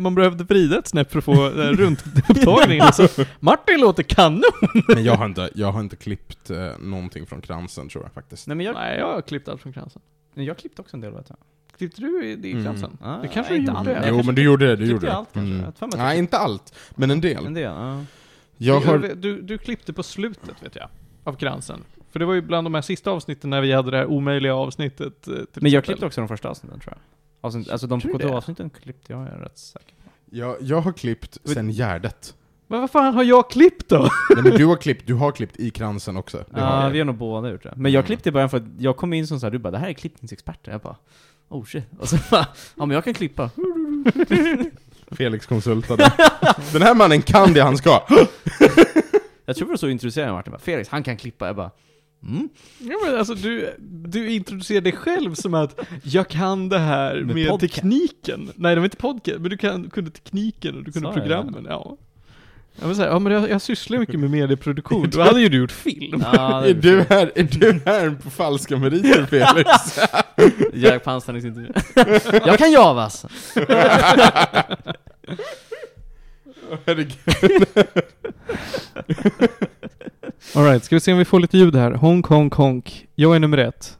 Man behövde vrida ett snäpp för att få eh, rundupptagningen. Så Martin låter kanon! Men jag har inte, jag har inte klippt eh, någonting från kransen tror jag faktiskt. Nej men jag, Nej, jag har klippt allt från kransen. jag klippte också en del vet jag. Klippte du i, i Mm. kransen? Ah, Det kanske nej, du inte gjorde. allt. Jag jo kanske men du gjorde det, du klippte gjorde det. allt kanske. Mm. Jag har för mig att Nej, inte allt, men en del. klippte en del. Ja. Jag har... Du, du klippte på slutet vet jag, av kransen. För det var ju bland de här sista avsnitten när vi hade det här omöjliga avsnittet. eh, Till Men jag exempel. klippte också de första avsnitten tror jag. Avsnitt, alltså de? KTH-avsnitten klippte jag, jag är rätt säker på. Jag, jag har klippt sen Gärdet. Men vad fan har jag klippt då? Nej men du har klippt, du har klippt i kransen också. Ja, jag. vi har nog båda gjort det. Men jag Mm. klippte i början för att jag kom in som såhär, du bara 'Det här är klippningsexperter' Jag bara 'Oh shit' Och så bara 'Ja men jag kan klippa' Felix konsultade. Den här mannen kan det han ska. Jag tror det var så introducerade Martin bara 'Felix, han kan klippa' Jag bara 'Mm' Ja men alltså du, du introducerar dig själv som att jag kan det här Med med, tekniken. Nej det var inte podcast, men du kan, kunde tekniken och du kunde jag programmen, ja. Jag vill säga, ja men jag, jag sysslar mycket med medieproduktion, då hade ju du gjort film. Ja, det Är du här, är du här på falska meriter Felix? Jag på anställningsintervju Jag kan Javas! Herregud. Alright, ska vi se om vi får lite ljud här. Honk, honk, honk. Jag är nummer ett.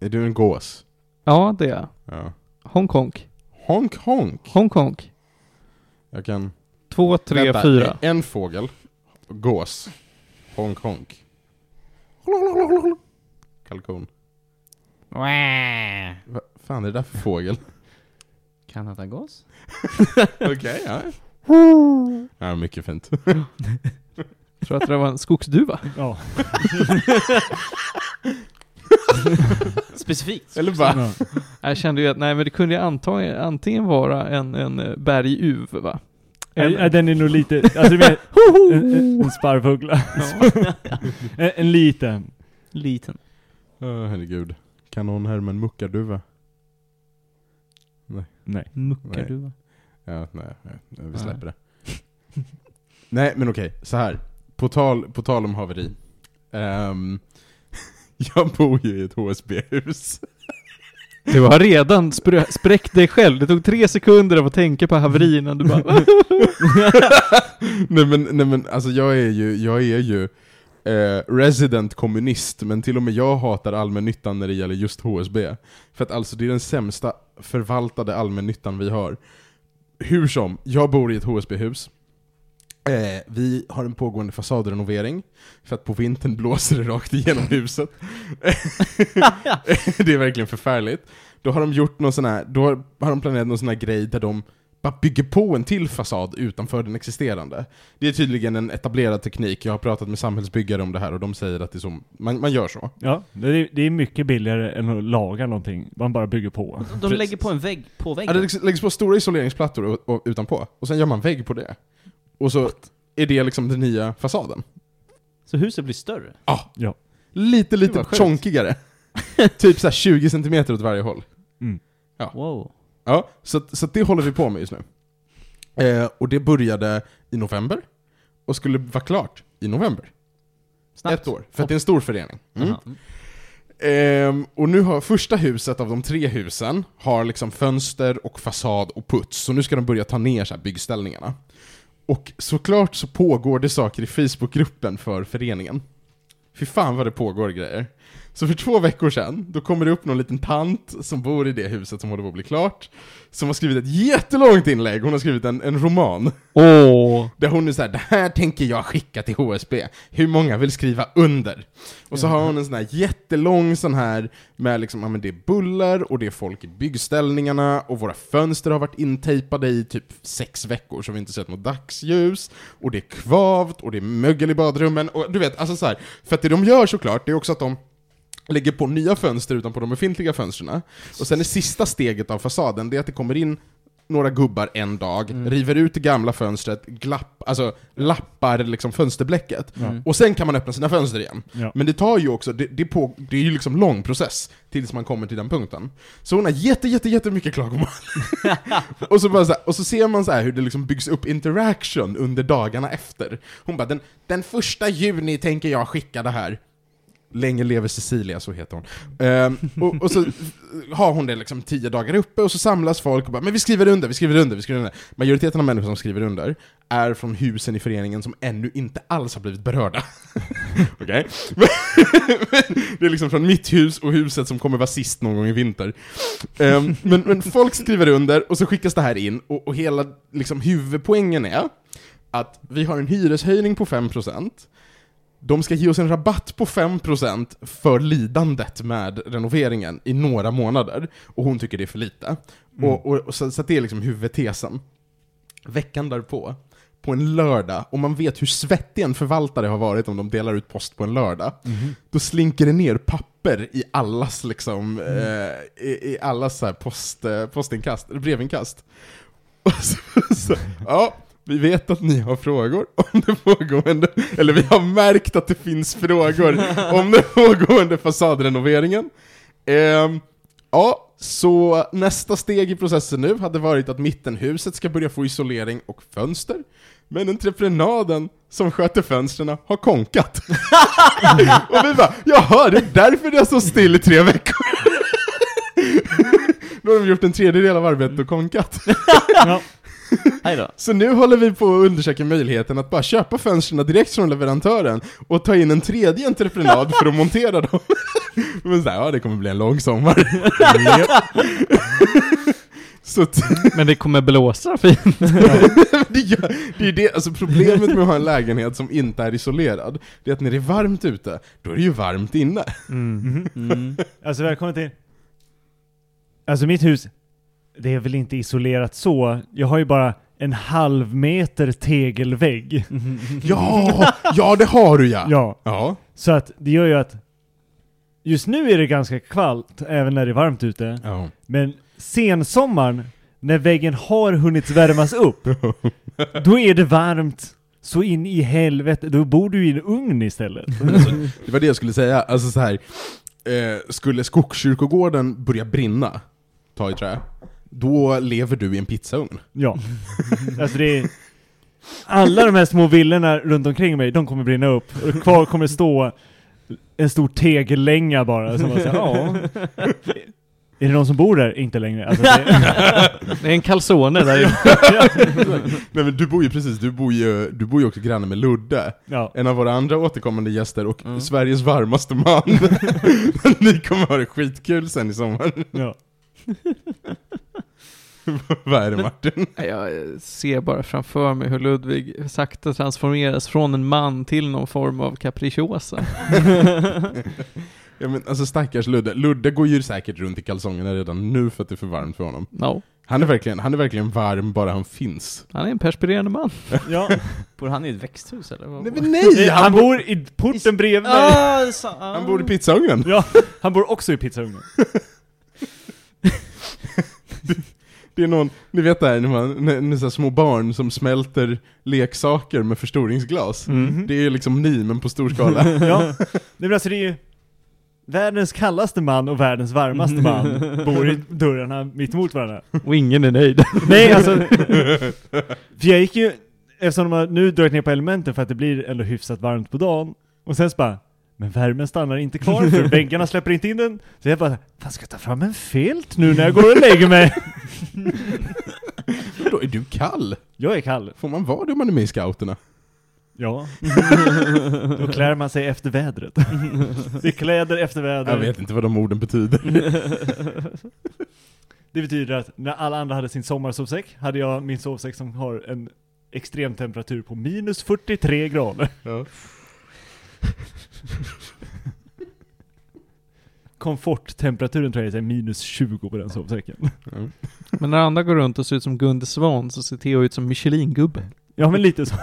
Är du en gås? Ja, det är jag. Ja. Honk, honk. Honk honk. Honk, honk. Jag kan... Två, tre, Vänta, fyra. En fågel. Gås. Honk honk. Kalkon. Vad fan är det där för fågel? Kanadagås? Okej, ja. Ja, mycket fint. Jag tror att det var en skogsduva. Ja. Specifikt? Eller bara... ja. Jag kände ju att, nej men det kunde ju anta, antingen vara en, en berguv va? Nej, nej, den är nog lite, alltså du menar, en, en, en en, en liten. Liten. Åh, herregud. Kan någon härma en muckarduva? Nej. Muckarduva. Ja, nej, nej, vi släpper det. nej, men okej, så här. På tal, på tal om haveri. Ehm, jag bor ju i ett HSB-hus. Du har redan spr- spräckt dig själv. Det tog tre sekunder av att tänka på haveri innan du bara nej men, nej men alltså jag är ju, jag är ju eh, resident kommunist, men till och med jag hatar allmännyttan när det gäller just HSB. För att alltså det är den sämsta förvaltade allmännyttan vi har. Hur som, jag bor i ett HSB-hus. Eh, vi har en pågående fasadrenovering, för att på vintern blåser det rakt igenom huset. det är verkligen förfärligt. Då har de gjort någon sån här, då har de planerat någon sån här grej där de bara bygger på en till fasad utanför den existerande. Det är tydligen en etablerad teknik, jag har pratat med samhällsbyggare om det här och de säger att det är så, man, man gör så. Ja, det är, det är mycket billigare än att laga någonting. Man bara bygger på. De lägger på en vägg på Ja, väggen? det läggs, på stora isoleringsplattor och, och, utanpå, och sen gör man vägg på det. Och så är det liksom den nya fasaden. Så huset blir större? Lite, Det lite var sjukt. chonkigare. typ såhär 20 cm åt varje håll. Mm. Wow. Ja, så, så det håller vi på med just nu. Eh, och det började i november, och skulle vara klart i november. Snabbt. Ett år, för att det är en stor förening. Mm. Ehm, och nu har första huset av de tre husen har liksom fönster och fasad och puts, så nu ska de börja ta ner så här byggställningarna. Och såklart så pågår det saker i Facebookgruppen för föreningen. Fy fan vad det pågår grejer. Så för två veckor sedan, då kommer det upp någon liten tant som bor i det huset som håller på att bli klart, som har skrivit ett jättelångt inlägg, hon har skrivit en, en roman. Åh! Där hon är såhär, det här tänker jag skicka till HSB. Hur många vill skriva under? Och så har hon en sån här jättelång sån här med liksom, ja men det är bullar och det är folk i byggställningarna och våra fönster har varit intejpade i typ sex veckor så vi inte sett något dagsljus och det är kvavt och det är mögel i badrummen och du vet, alltså så här, för att det de gör såklart, det är också att de lägger på nya fönster utanpå de befintliga fönstren. Och sen är sista steget av fasaden, det är att det kommer in några gubbar en dag, Mm. river ut det gamla fönstret, glapp, alltså lappar liksom fönsterblecket. Mm. Och sen kan man öppna sina fönster igen. Ja. Men det tar ju också, det, det, på, det är ju liksom lång process tills man kommer till den punkten. Så hon har jätte, jätte, jättemycket klagomål. och, så bara så här, och så ser man så här hur det liksom byggs upp interaction under dagarna efter. Hon bara, den, den första juni tänker jag skicka det här. Länge lever Cecilia, så heter hon. Ehm, och, och så har hon det liksom tio dagar uppe, och så samlas folk och bara Men vi skriver under, vi skriver under, vi skriver under. Majoriteten av människor som skriver under är från husen i föreningen som ännu inte alls har blivit berörda. Okej? Det är liksom från mitt hus och huset som kommer vara sist någon gång i vinter. Ehm, men, men folk skriver under, och så skickas det här in, och, och hela liksom, huvudpoängen är att vi har en hyreshöjning på 5%, de ska ge oss en rabatt på 5% för lidandet med renoveringen i några månader, och hon tycker det är för lite. Mm. Och, och, och så, så det är liksom huvudtesen. Veckan därpå, på en lördag, och man vet hur svettig en förvaltare har varit om de delar ut post på en lördag, Mhm. då slinker det ner papper i allas liksom, eh, i, i allas så här post, eh, postinkast, brevinkast. Och så, så, ja, vi vet att ni har frågor om det pågående, eller vi har märkt att det finns frågor om den pågående fasadrenoveringen. Ehm, ja, så nästa steg i processen nu hade varit att mittenhuset ska börja få isolering och fönster, men entreprenaden som sköter fönstren har konkat. och vi bara, jaha, det är därför det är så still i tre veckor. Då har de gjort en tredjedel av arbetet och konkat. Ja. Så nu håller vi på att undersöka möjligheten att bara köpa fönstren direkt från leverantören och ta in en tredje entreprenad för att montera dem. Men så här, ja det kommer bli en lång sommar. Men det kommer blåsa fint. det, gör, det är det, alltså problemet med att ha en lägenhet som inte är isolerad, det är att när det är varmt ute, då är det ju varmt inne. Mhm. Mm. Alltså välkommen till... Alltså mitt hus, det är väl inte isolerat så. Jag har ju bara en halv meter tegelvägg. Ja, ja det har du ja! Ja, Ja. så att det gör ju att just nu är det ganska kallt, även när det är varmt ute. ja. Men sensommaren, när väggen har hunnit värmas upp, då är det varmt så in i helvete. Då bor du i en ugn istället. Det var det jag skulle säga, alltså så här. Eh, skulle Skogskyrkogården börja brinna, ta i trä, då lever du i en pizzaugn. Ja. Alltså det är... Alla de här små villorna runt omkring mig, de kommer brinna upp. Och kvar kommer stå en stor tegellänga bara. Som man säger, ja. Är det någon som bor där? Inte längre. Alltså det, Det är en calzone där. Nej men du bor ju precis, du bor ju, du bor ju också granne med Ludde, ja. en av våra andra återkommande gäster och Mm. Sveriges varmaste man. Ni kommer ha det skitkul sen i sommar. ja. Vad är det Martin? Jag ser bara framför mig hur Ludvig sakta transformeras från en man till någon form av capricciosa. Ja men alltså stackars Ludde, Ludde går ju säkert runt i kalsongerna redan nu för att det är för varmt för honom. No. Han är verkligen, han är verkligen varm bara han finns. Han är en perspirerande man. ja. Bor han i ett växthus eller? Vad? Nej men nej! Han bor i porten bredvid mig. Ah, så, ah. Han bor i pizzaugnen. Ja, han bor också i pizzaugnen. Det är någon, ni vet det här när man, när, när så här små barn som smälter leksaker med förstoringsglas. Mm. Det är liksom ni, men på stor skala. Ja. Men alltså det är ju Världens kallaste man och världens varmaste man bor i dörrarna mitt emot varandra. Och ingen är nöjd. Nej alltså, för jag gick ju, eftersom de har nu dragit ner på elementen för att det blir ändå hyfsat varmt på dagen, och sen så bara, men värmen stannar inte kvar för väggarna släpper inte in den. Så jag bara, fan ska jag ta fram en filt nu när jag går och lägger mig? Då är du kall. Jag är kall. Får man vara det om man är med i scouterna? Ja. Då klär man sig efter vädret. Det är kläder efter väder. Jag vet inte vad de orden betyder. Det betyder att när alla andra hade sin sommarsovsäck, hade jag min sovsäck som har en extrem temperatur på minus 43 grader. Ja. Komforttemperaturen tror jag är minus 20 på den sovsäcken. Men när andra går runt och ser ut som Gunde Svan så ser Theo ut som Michelin-gubbe. Ja men lite så.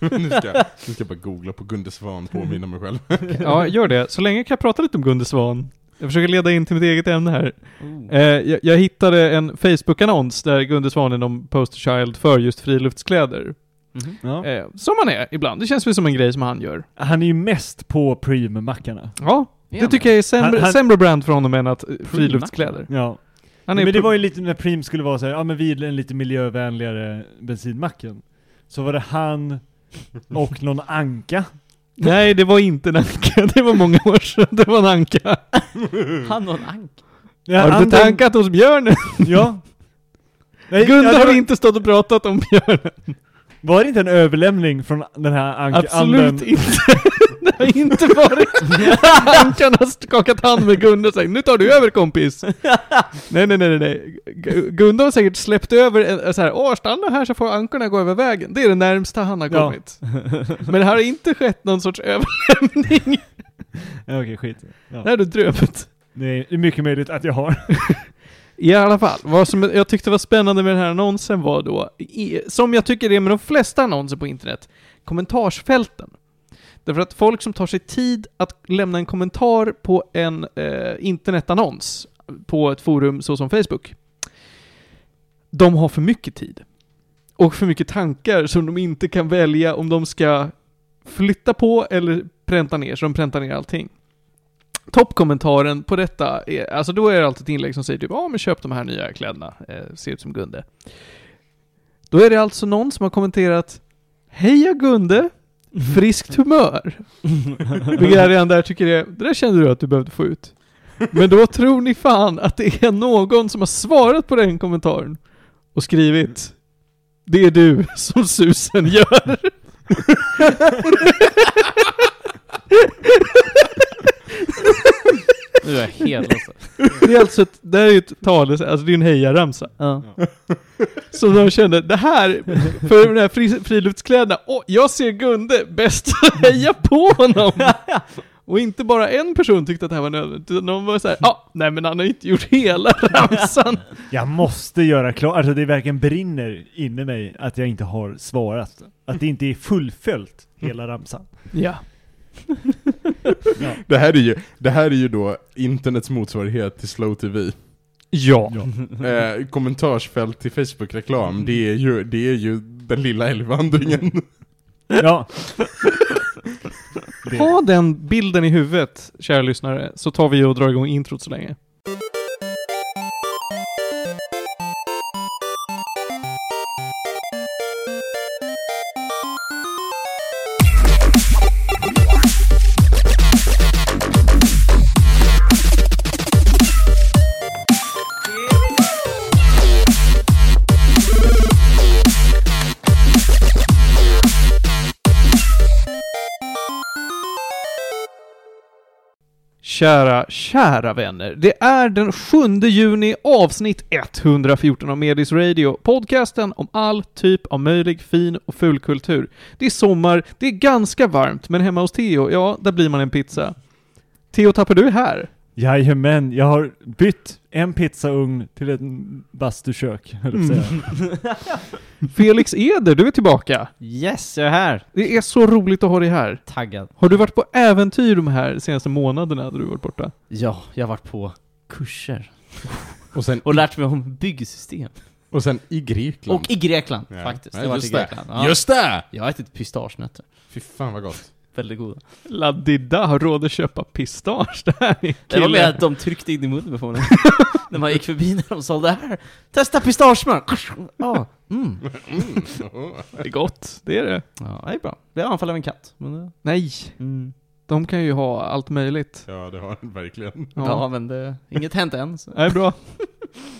nu, ska, jag- nu ska jag bara googla på Gunde Svan, påminna mig själv. Ja, gör det. Så länge kan jag prata lite om Gunde Svan. Jag försöker leda in till mitt eget ämne här. Oh. Eh, jag, jag hittade en Facebook-annons där Gunde Svan är någon poster child för just friluftskläder. Mhm. Ja. Eh, som han är ibland. Det känns väl som en grej som han gör. Han är ju mest på Preem-mackarna. Ja, det tycker jag är sämre, Han- han- sämre brand för honom än att eh, friluftskläder. Ja. Han är men det var ju lite när Preem skulle vara så här, ja men vi är en lite miljövänligare bensinmacken. Så var det han och någon anka Nej, det var inte en anka. Det var många år sedan. Det var en anka. Han och en ank. Ja, har du tankat hos björnen? Ja. Nej, Gunde har inte stått och pratat om björnen. Var det inte en överlämning från den här ank Absolut anden? inte. Det har inte varit. Ankan har skakat hand med Gunde och sagt nu tar du över kompis. Nej, nej, nej, nej, nej. Gu- Gunde har säkert släppt över en, så här, åh stanna här så får ankorna gå över vägen. Det är det närmsta han har Ja. kommit. Men det har inte skett någon sorts överlämning. Ja, Okej, skit. Ja. Det här är drömt. Det är mycket möjligt att jag har. I alla fall, vad som jag tyckte var spännande med den här annonsen var då, i, som jag tycker det är med de flesta annonser på internet, kommentarsfälten. Därför att folk som tar sig tid att lämna en kommentar på en eh, internetannons på ett forum såsom Facebook, de har för mycket tid. Och för mycket tankar som de inte kan välja om de ska flytta på eller pränta ner, så de präntar ner allting. Toppkommentaren på detta är, alltså då är det alltid ett inlägg som säger typ ja men köp de här nya kläderna, eh, ser ut som Gunde. Då är det alltså någon som har kommenterat Heja Gunde! Friskt humör! Vilket jag redan där tycker är, det där kände du att du behövde få ut. Men då tror ni fan att det är någon som har svarat på den kommentaren och skrivit Det är du som susen gör. Nu är jag helt lost. Det är alltså ett, det här är ju ett tales, alltså det är en hejaramsa. Ja. Så de kände, det här, för de här fri, friluftskläderna, åh, jag ser Gunde, bäst att heja på honom! Och inte bara en person tyckte att det här var nödvändigt, utan de var såhär, ja, nej men han har inte gjort hela ramsan. Jag måste göra klart, alltså det verkligen brinner inne i mig att jag inte har svarat. Att det inte är fullföljt, hela ramsan. Ja. Det här är ju, det här är ju då internets motsvarighet till Slow TV. Ja. Eh, kommentarsfält till Facebook-reklam, det är ju, det är ju den lilla älgvandringen. Ja. Ha den bilden i huvudet, kära lyssnare, så tar vi och drar igång introt så länge. Kära, kära vänner. Det är den 7 juni, avsnitt 114 av Medis Radio. Podcasten om all typ av möjlig fin och ful kultur. Det är sommar, det är ganska varmt, men hemma hos Theo, ja, där blir man en pizza. Theo Tapper, du är här. Jajamän, jag har bytt en pizzaugn till ett bastukök, att säga. Felix Eder, du är tillbaka. Yes, jag är här. Det är så roligt att ha dig här. Taggad. Har du varit på äventyr de här senaste månaderna då du varit borta? Ja, jag har varit på kurser. Och sen, Och lärt mig om byggsystem. och sen i Grekland. Och i Grekland, Ja. faktiskt. Ja, Jag har varit i just det. Grekland. Ja. Just det! Jag har ätit pistagenötter. Fy fan vad gott. Väldigt goda. Ladida har råd att köpa pistage. Det här är Det var mer att de tryckte in i munnen på mig. när man gick förbi när de sålde det här. Testa pistagesmör! Ja, mm. Det är gott, det är det. Ja, det är bra. Blev anfall av en katt. Men det, Nej, mm. de kan ju ha allt möjligt. Ja, det har den verkligen. ja. Ja, men det, inget hänt än. Så. det är bra.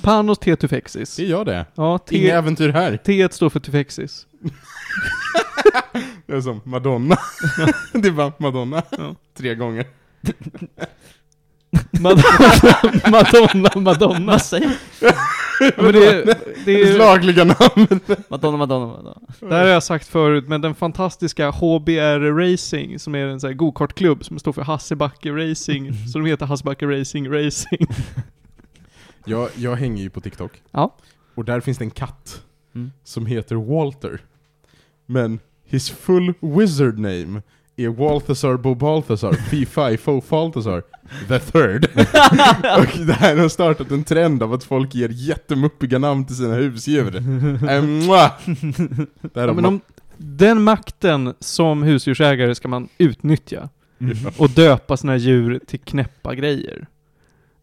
Panos tetufexis. Det gör det. Ja, Inga äventyr här. T står för tufexis. Det är som Madonna. det är bara Madonna. Ja. Tre gånger. Madonna, Madonna, Madonna. Vad säger Ja, men det, det, är, Lagliga namn. Madonna, Madonna, Madonna. det här har jag sagt förut, men den fantastiska HBR Racing, som är en sån här gokartklubb som står för Hassebacke Racing, så de heter Hassebacke Racing Racing. Jag, jag hänger ju på TikTok. Ja. Och där finns det en katt Mm. som heter Walter. Men his full wizard name är Walthazar Bobalthazar Fy Fi Fo Falthazar the third. och det här har startat en trend av att folk ger jättemuppiga namn till sina husdjur. Ja, men om, den makten som husdjursägare ska man utnyttja. och döpa sina djur till knäppa grejer.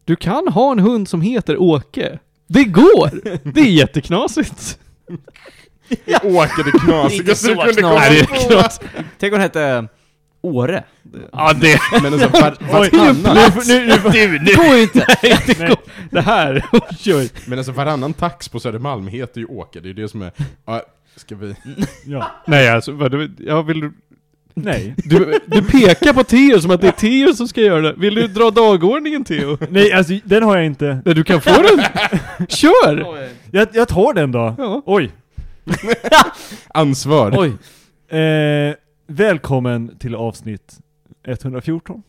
Du kan ha en hund som heter Åke. Det går! Det är jätteknasigt. Åker det knasigaste du kunde komma knasigt. på. Tänk om den hette Åre. Ja, det, Men alltså, var, Oj, nu, varannan, nu, nu, nu, Det går ju inte! nej. det här, oj, oj. men alltså varannan tax på Södermalm heter ju Åke, det är ju det som är... Ja, ska vi... Ja. Nej alltså, vad, du- jag vill Nej. du, du pekar på Theo som att det är Theo som ska göra det. Vill du dra dagordningen Theo? Nej, alltså den har jag inte. Nej, du kan få den. Kör! Jag, jag tar den då. Ja. Oj. Ansvar. Oj. Eh, välkommen till avsnitt 114.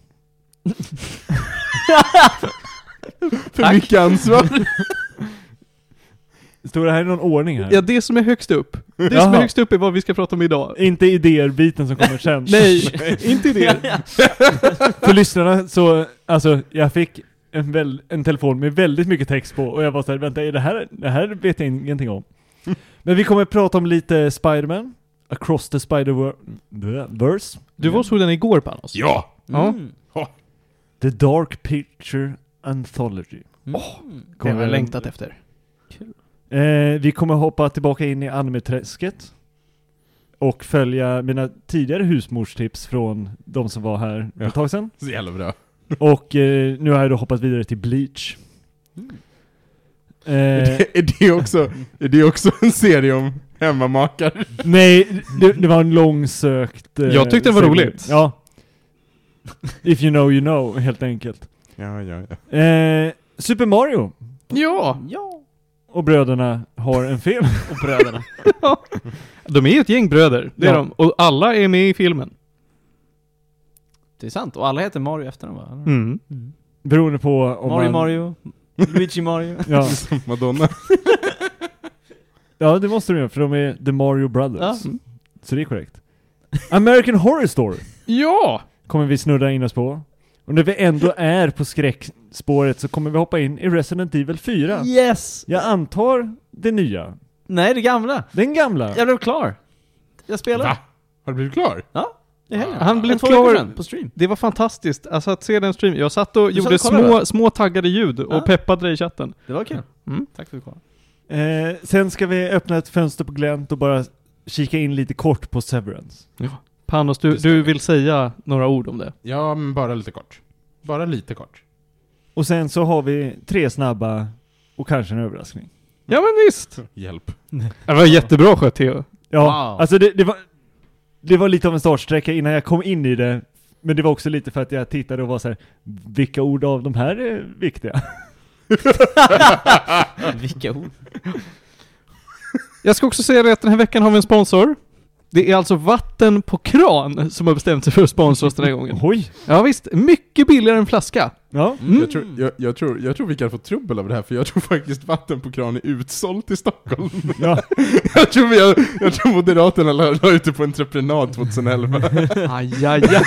För mycket ansvar. Står det här i någon ordning här? Ja, det som är högst upp. Det som Jaha. är högst upp är vad vi ska prata om idag. Inte idéer-biten som kommer sen. Nej, inte det. För lyssnarna så, alltså jag fick en, väl, en telefon med väldigt mycket text på och jag var såhär, vänta är det här, det här vet jag ingenting om. Men vi kommer prata om lite Spider-Man, Across the Spider-Verse, Du var och såg den igår Panos. Ja! Ja. Mm. The Dark Picture Anthology. Mm. Det Kommer har jag längtat efter. Eh, vi kommer hoppa tillbaka in i animeträsket och följa mina tidigare husmorstips från de som var här för Ja. ett tag sedan. Så jävla bra. Och eh, nu har jag då hoppat vidare till Bleach. Mm. Eh, Är det också, är det också en serie om hemmamakar? nej, det, det var en långsökt... eh, Jag tyckte det var serie. roligt. Ja. If you know you know, helt enkelt. Ja, ja, ja. Eh, Super Mario Ja! Ja. och bröderna har en film. Och bröderna. De är ju ett gäng bröder, det är Ja. de. Och alla är med i filmen. Det är sant. Och alla heter Mario efter dem va? Mm. Mm. Beroende på om Mario man... Mario. Luigi Mario. Ja. Madonna. ja, det måste de göra, för de är The Mario Brothers. Ja. Mm. Så det är korrekt. American Horror Story Ja! kommer vi snurra in oss på. Och när vi ändå är på skräckspåret så kommer vi hoppa in i Resident Evil 4. Yes! Jag antar det nya. Nej, det gamla. Den gamla. Jag blev klar. Jag spelade. Va? Har du blivit klar? Ja, helgen. Han blev klar- på stream. Det var fantastiskt, alltså att se den streamen. Jag satt och Du gjorde satt och små, små taggade ljud och Ja. peppade dig i chatten. Det var kul. Mm. Tack för att du kom. Eh, sen ska vi öppna ett fönster på glänt och bara kika in lite kort på Severance. Panos, du, du vi. vill säga några ord om det? Ja, men bara lite kort. Bara lite kort. Och sen så har vi tre snabba och kanske en överraskning. Ja men visst! Hjälp. Det var jättebra skött Theo. Ja, Wow. alltså det, det var Det var lite av en startsträcka innan jag kom in i det Men det var också lite för att jag tittade och var så här: Vilka ord av de här är viktiga? Vilka ord. Jag ska också säga det att den här veckan har vi en sponsor. Det är alltså Vatten på kran som har bestämt sig för att sponsra oss den här gången. Oj! Ja visst, mycket billigare än flaska. Ja, Mm. Jag, tror, jag, jag, tror, jag tror vi kan få trubbel av det här, för jag tror faktiskt vatten på kran är utsålt i Stockholm. ja. jag, tror vi har, jag tror Moderaterna la, la ut det på entreprenad 2011. Aj, aj, aj.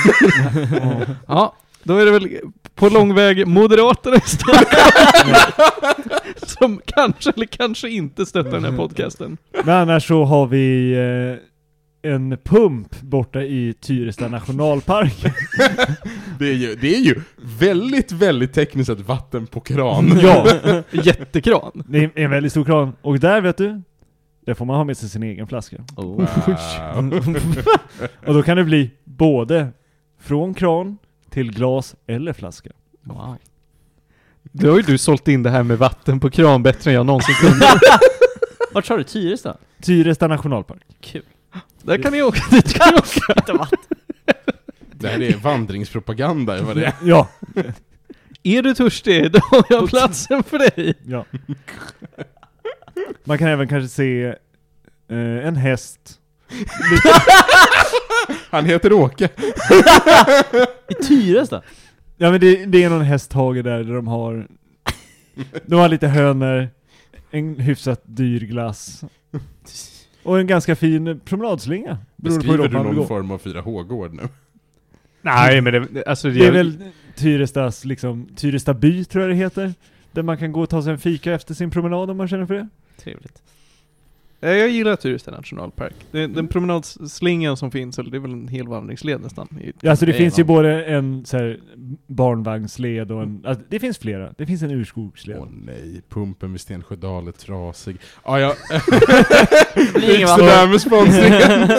Ja, då är det väl på lång väg Moderaterna i Stockholm som kanske eller kanske inte stöttar den här podcasten. Men annars så har vi eh, en pump borta i Tyresta nationalpark. Det är ju, det är ju väldigt, väldigt tekniskt sett vatten på kran. ja, Jättekran. det är en väldigt stor kran. Och där vet du, där får man ha med sig sin egen flaska. Oh. Wow. Och då kan det bli både från kran till glas eller flaska. Wow. Då har ju du sålt in det här med vatten på kran bättre än jag någonsin kunde. Vart sa du? Tyresta? Tyresta nationalpark. Kul. Där kan ni åka, dit kan ni åka. Det här är vandringspropaganda, är vad det är. Ja, Är du törstig, då har jag platsen för dig. ja. Man kan även kanske se eh, en häst. Han heter Åke. I Tyresta? Ja men det, det är någon hästhage där, där de har De har lite hönor, en hyfsat dyr glass och en ganska fin promenadslinga. Beskriver du någon form av 4H-gård nu? Nej men det, alltså Det är väl Tyrestas, liksom, Tyresta by tror jag det heter. Där man kan gå och ta sig en fika efter sin promenad om man känner för det. Trevligt. Ja, Jag gillar Tyresta nationalpark. Det, den promenadslingan som finns, eller det är väl en hel vandringsled nästan. i- Ja, alltså det Det finns ju någon- både en så här, barnvagnsled och en, alltså, det finns flera. Det finns en urskogsled. Åh nej, pumpen vid Stensjödal är trasig. Ah, ja, blir ingen sådär med sponsringen.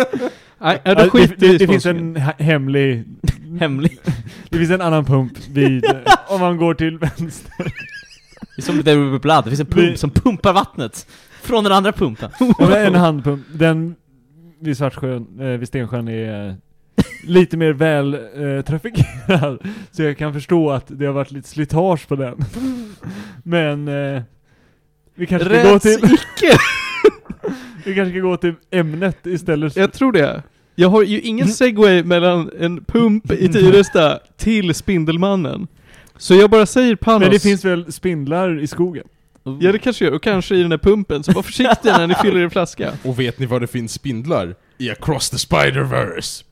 Nej, Ja, då det, skiter det, i det finns en he- hemlig, Hemlig. det finns en annan pump vid, eh, om man går till vänster. Det är som Will Be Blood, det finns en pump som pumpar vattnet. Från den andra pumpen. Ja, men en handpump, den vid Svartsjön, eh, vid Stensjön är eh, lite mer väl eh, trafikerad. Så jag kan förstå att det har varit lite slitage på den. Men eh, vi kanske ska gå Rätt till, icke! vi kanske ska gå till ämnet istället. Jag tror det. Jag har ju ingen segway mellan en pump i Tyresta till Spindelmannen. Så jag bara säger Panos. Men det finns väl spindlar i skogen? Ja det kanske gör, och kanske i den här pumpen, så var försiktiga när ni fyller er flaska. Och vet ni var det finns spindlar? I Across the Spider-Verse!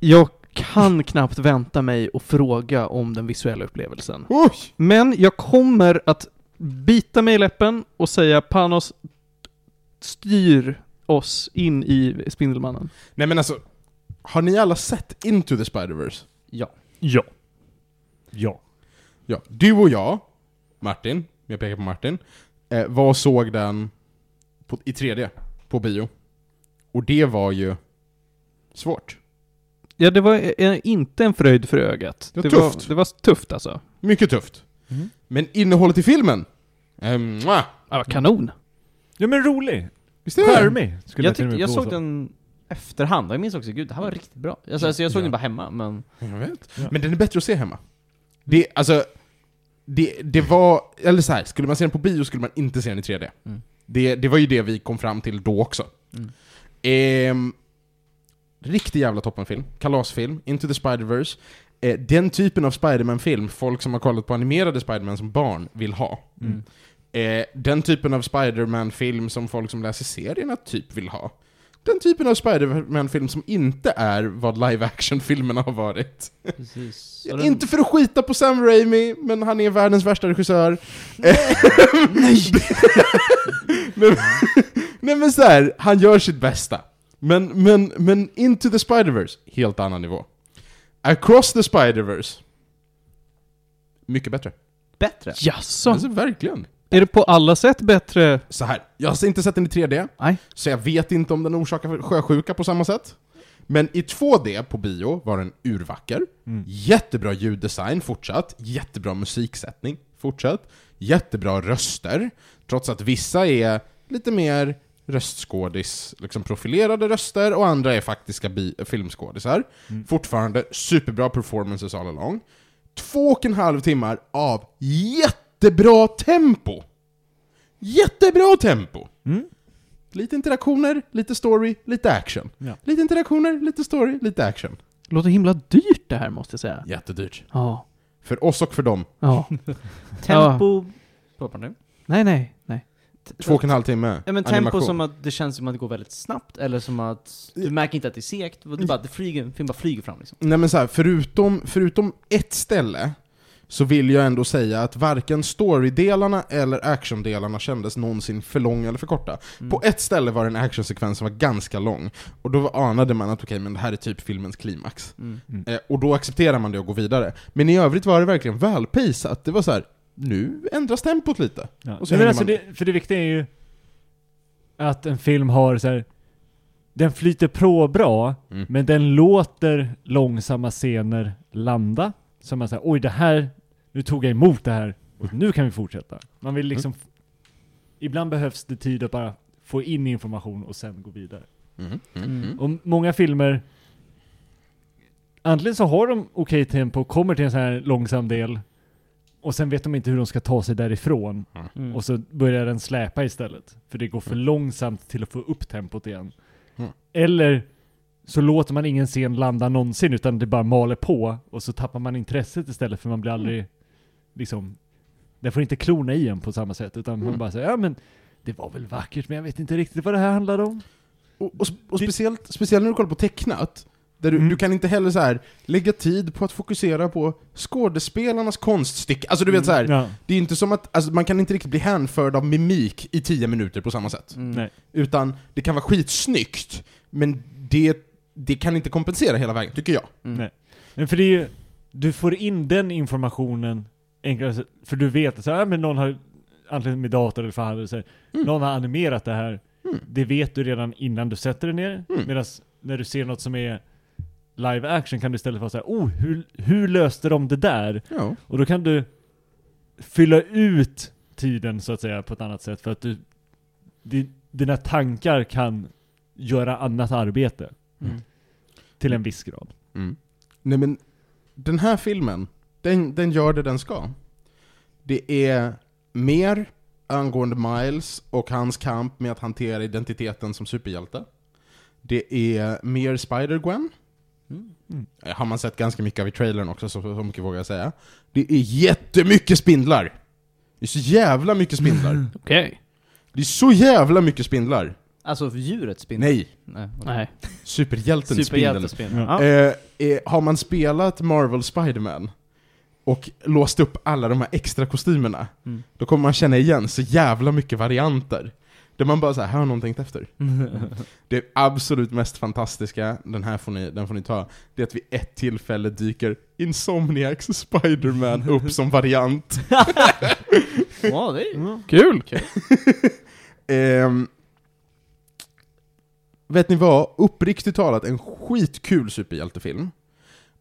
Jag kan knappt vänta mig och fråga om den visuella upplevelsen. Oj! Men jag kommer att bita mig i läppen och säga Panos styr oss in i Spindelmannen. Nej men alltså, har ni alla sett Into the Spider-Verse? Ja. Ja. Ja. Ja. Du och jag, Martin, jag pekar på Martin, eh, var och såg den på, i 3D, på bio. Och det var ju svårt. Ja, det var eh, inte en fröjd för ögat. Det var var, tufft. det var tufft alltså. Mycket tufft. Mm. Men innehållet i filmen, eh, mwah. Ja, kanon. Ja men rolig! Visst är det? Charmig! Jag, med jag påstå. såg den efterhand, och jag minns också, gud det här var riktigt bra. Alltså, alltså jag såg Ja. den bara hemma, men... Jag vet. Ja. Men den är bättre att se hemma. Det, alltså, det, det var, eller så här, skulle man se den på bio skulle man inte se den i 3D. Mm. Det, det var ju det vi kom fram till då också. Mm. Ehm, riktig jävla toppenfilm. Kalasfilm, Into the Spider-Verse. Eh, den typen av Spider-Man-film folk som har kollat på animerade Spider-Man som barn vill ha. Mm. Eh, den typen av Spider-Man-film som folk som läser serierna typ vill ha. Den typen av Spider-Man-film som inte är vad live-action-filmerna har varit. Den- Inte för att skita på Sam Raimi, men han är världens värsta regissör. Nej! Nej men så här, han gör sitt bästa. Men, men, men Into the Spider-Verse, helt annan nivå. Across the Spider-Verse, mycket bättre. Bättre? Jaså? Alltså verkligen. Är det på alla sätt bättre? Så här, jag har inte sett den i 3D, Nej. så jag vet inte om den orsakar sjösjuka på samma sätt. Men i 2D på bio var den urvacker. Mm. Jättebra ljuddesign fortsatt, jättebra musiksättning fortsatt, jättebra röster, trots att vissa är lite mer röstskådis, liksom profilerade röster, och andra är faktiska filmskådisar. Mm. Fortfarande superbra performances all along. Två och en halv timmar av jättebra tempo! Jättebra tempo! Mm. Lite interaktioner, lite story, lite action. Ja. Lite interaktioner, lite story, lite action. Låter himla dyrt det här måste jag säga. Jättedyrt. Ja. För oss och för dem. Ja. Tempo... Du? Nej, nej, nej. Två och en halv timme. Ja men tempo animation. som att det känns som att det går väldigt snabbt, eller som att du märker inte att det är segt, det bara, det flyger, film bara flyger fram liksom. Nej men så här, förutom, förutom ett ställe så vill jag ändå säga att varken storydelarna eller actiondelarna kändes någonsin för långa eller för korta. Mm. På ett ställe var det en actionsekvens som var ganska lång, och då anade man att okej, men det här är typ filmens klimax. Mm. Eh, och då accepterar man det och går vidare. Men i övrigt var det verkligen välpejsat. Det var så här. nu ändras tempot lite. Ja. Och så men alltså man det, för det viktiga är ju att en film har så här. den flyter på bra, Mm. men den låter långsamma scener landa. Så man säger oj det här, nu tog jag emot det här, och nu kan vi fortsätta. Man vill liksom, ibland behövs det tid att bara få in information och sen gå vidare. Mm, mm, Mm. mm. Och många filmer, antingen så har de okej tempo, kommer till en sån här långsam del, och sen vet de inte hur de ska ta sig därifrån. Mm. Och så börjar den släpa istället. För det går för långsamt till att få upp tempot igen. Mm. Eller så låter man ingen scen landa någonsin utan det bara maler på och så tappar man intresset istället för man blir aldrig liksom den får inte klona i en på samma sätt utan man Mm. bara säger ja men det var väl vackert men jag vet inte riktigt vad det här handlade om. Och, och, och speciellt, speciellt när du kollar på tecknat, där du, Mm. du kan inte heller så här lägga tid på att fokusera på skådespelarnas konststycke. Alltså du vet så här, Ja, det är inte som att, alltså, man kan inte riktigt bli hänförd av mimik i tio minuter på samma sätt. Mm. nej. Utan det kan vara skitsnyggt, men det, det kan inte kompensera hela vägen, tycker jag. Mm. Nej. Men för det är ju, du får in den informationen enklare, för du vet att men någon har antingen med dator eller så här, Mm. någon har animerat det här. Mm. det vet du redan innan du sätter dig ner. Mm. Medan när du ser något som är live action kan du istället vara såhär, oh, hur, hur löste de det där? Ja. Och då kan du fylla ut tiden så att säga på ett annat sätt för att du, di, dina tankar kan göra annat arbete. Mm. Till en viss grad. Mm. Nej men, den här filmen, den, den gör det den ska. Det är mer angående Miles och hans kamp med att hantera identiteten som superhjälte. Det är mer Spider-Gwen. Mm. Eh, Har man sett ganska mycket av i trailern också, så, så mycket vågar jag säga. Det är jättemycket spindlar! Det är så jävla mycket spindlar. Okej. Det är så jävla mycket spindlar. Alltså djuret spindel? Nej, Nej. Nej. superhjälten spindel. Ja. Eh, eh, har man spelat Marvel Spider-Man och låst upp alla de här extra kostymerna, Mm. då kommer man känna igen så jävla mycket varianter. Där man bara såhär, här har någon tänkt efter. Det absolut mest fantastiska, den här får ni, den får ni ta, det är att vid ett tillfälle dyker Insomniacs Spider-Man upp som variant. Ja, det är Kul! Ehm, vet ni vad? Uppriktigt talat, en skitkul superhjältefilm.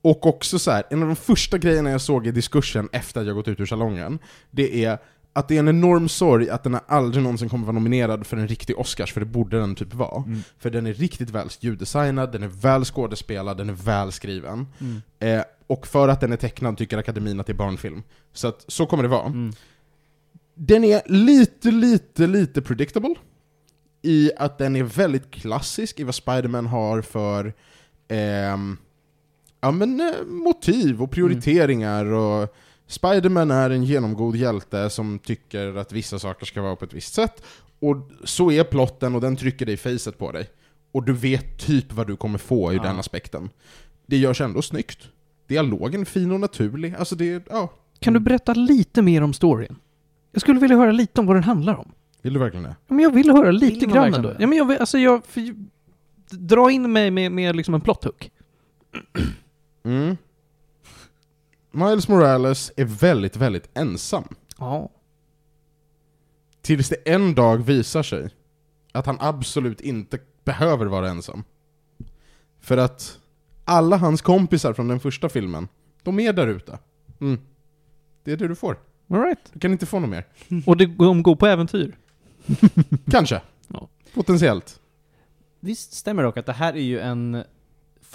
Och också så här, en av de första grejerna jag såg i diskursen efter att jag gått ut ur salongen, det är att det är en enorm sorg att den aldrig någonsin kommer vara nominerad för en riktig Oscars, för det borde den typ vara. Mm. För den är riktigt väl ljuddesignad, den är väl skådespelad, den är väl skriven. Mm. Eh, och för att den är tecknad tycker akademin att det är barnfilm. Så att, så kommer det vara. Mm. Den är lite, lite, lite predictable. I att den är väldigt klassisk i vad Spider-Man har för ehm, ja, men, eh, motiv och prioriteringar. Och Spider-Man är en genomgod hjälte som tycker att vissa saker ska vara på ett visst sätt. Och så är plotten och den trycker dig i facet på dig. Och du vet typ vad du kommer få ur Ja. den aspekten. Det görs ändå snyggt. Dialogen är fin och naturlig. Alltså det, ja. Kan du berätta lite mer om storyn? Jag skulle vilja höra lite om vad den handlar om. Vill du verkligen det? Ja, Men jag vill höra lite Vill grann ändå. det? Ja, men jag vill, alltså jag... För, dra in mig med, med liksom en plot hook. Mm. Miles Morales är väldigt, väldigt ensam. Ja. Tills det en dag visar sig att han absolut inte behöver vara ensam. För att alla hans kompisar från den första filmen, de är där ute. Mm. Det är det du får. All right. Du kan inte få något mer. Och det, de går på äventyr. Kanske. Ja. Potentiellt. Visst stämmer dock att det här är ju en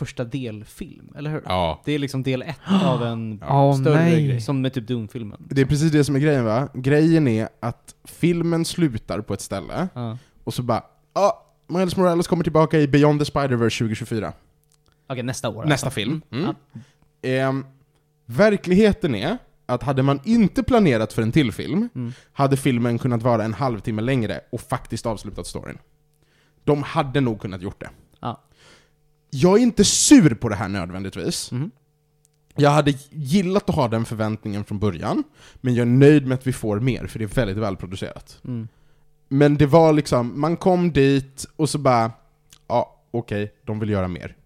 första delfilm, eller hur? Ja. Det är liksom del ett av en Ja, större nej. grej, som med typ Doom-filmen. Det är precis det som är grejen va? Grejen är att filmen slutar på ett ställe, Ja. och så bara ja, Miles Morales kommer tillbaka i Beyond the Spider-Verse 2024. Okej, nästa år Nästa alltså. film. Mm. Mm. Ehm, verkligheten är att hade man inte planerat för en till film, Mm. hade filmen kunnat vara en halvtimme längre och faktiskt avslutat storyn. De hade nog kunnat gjort det. Ja. Jag är inte sur på det här nödvändigtvis. Mhm. Jag hade gillat att ha den förväntningen från början, men jag är nöjd med att vi får mer, för det är väldigt välproducerat. Mm. Men det var liksom, man kom dit och så bara, ja okej, de vill göra mer.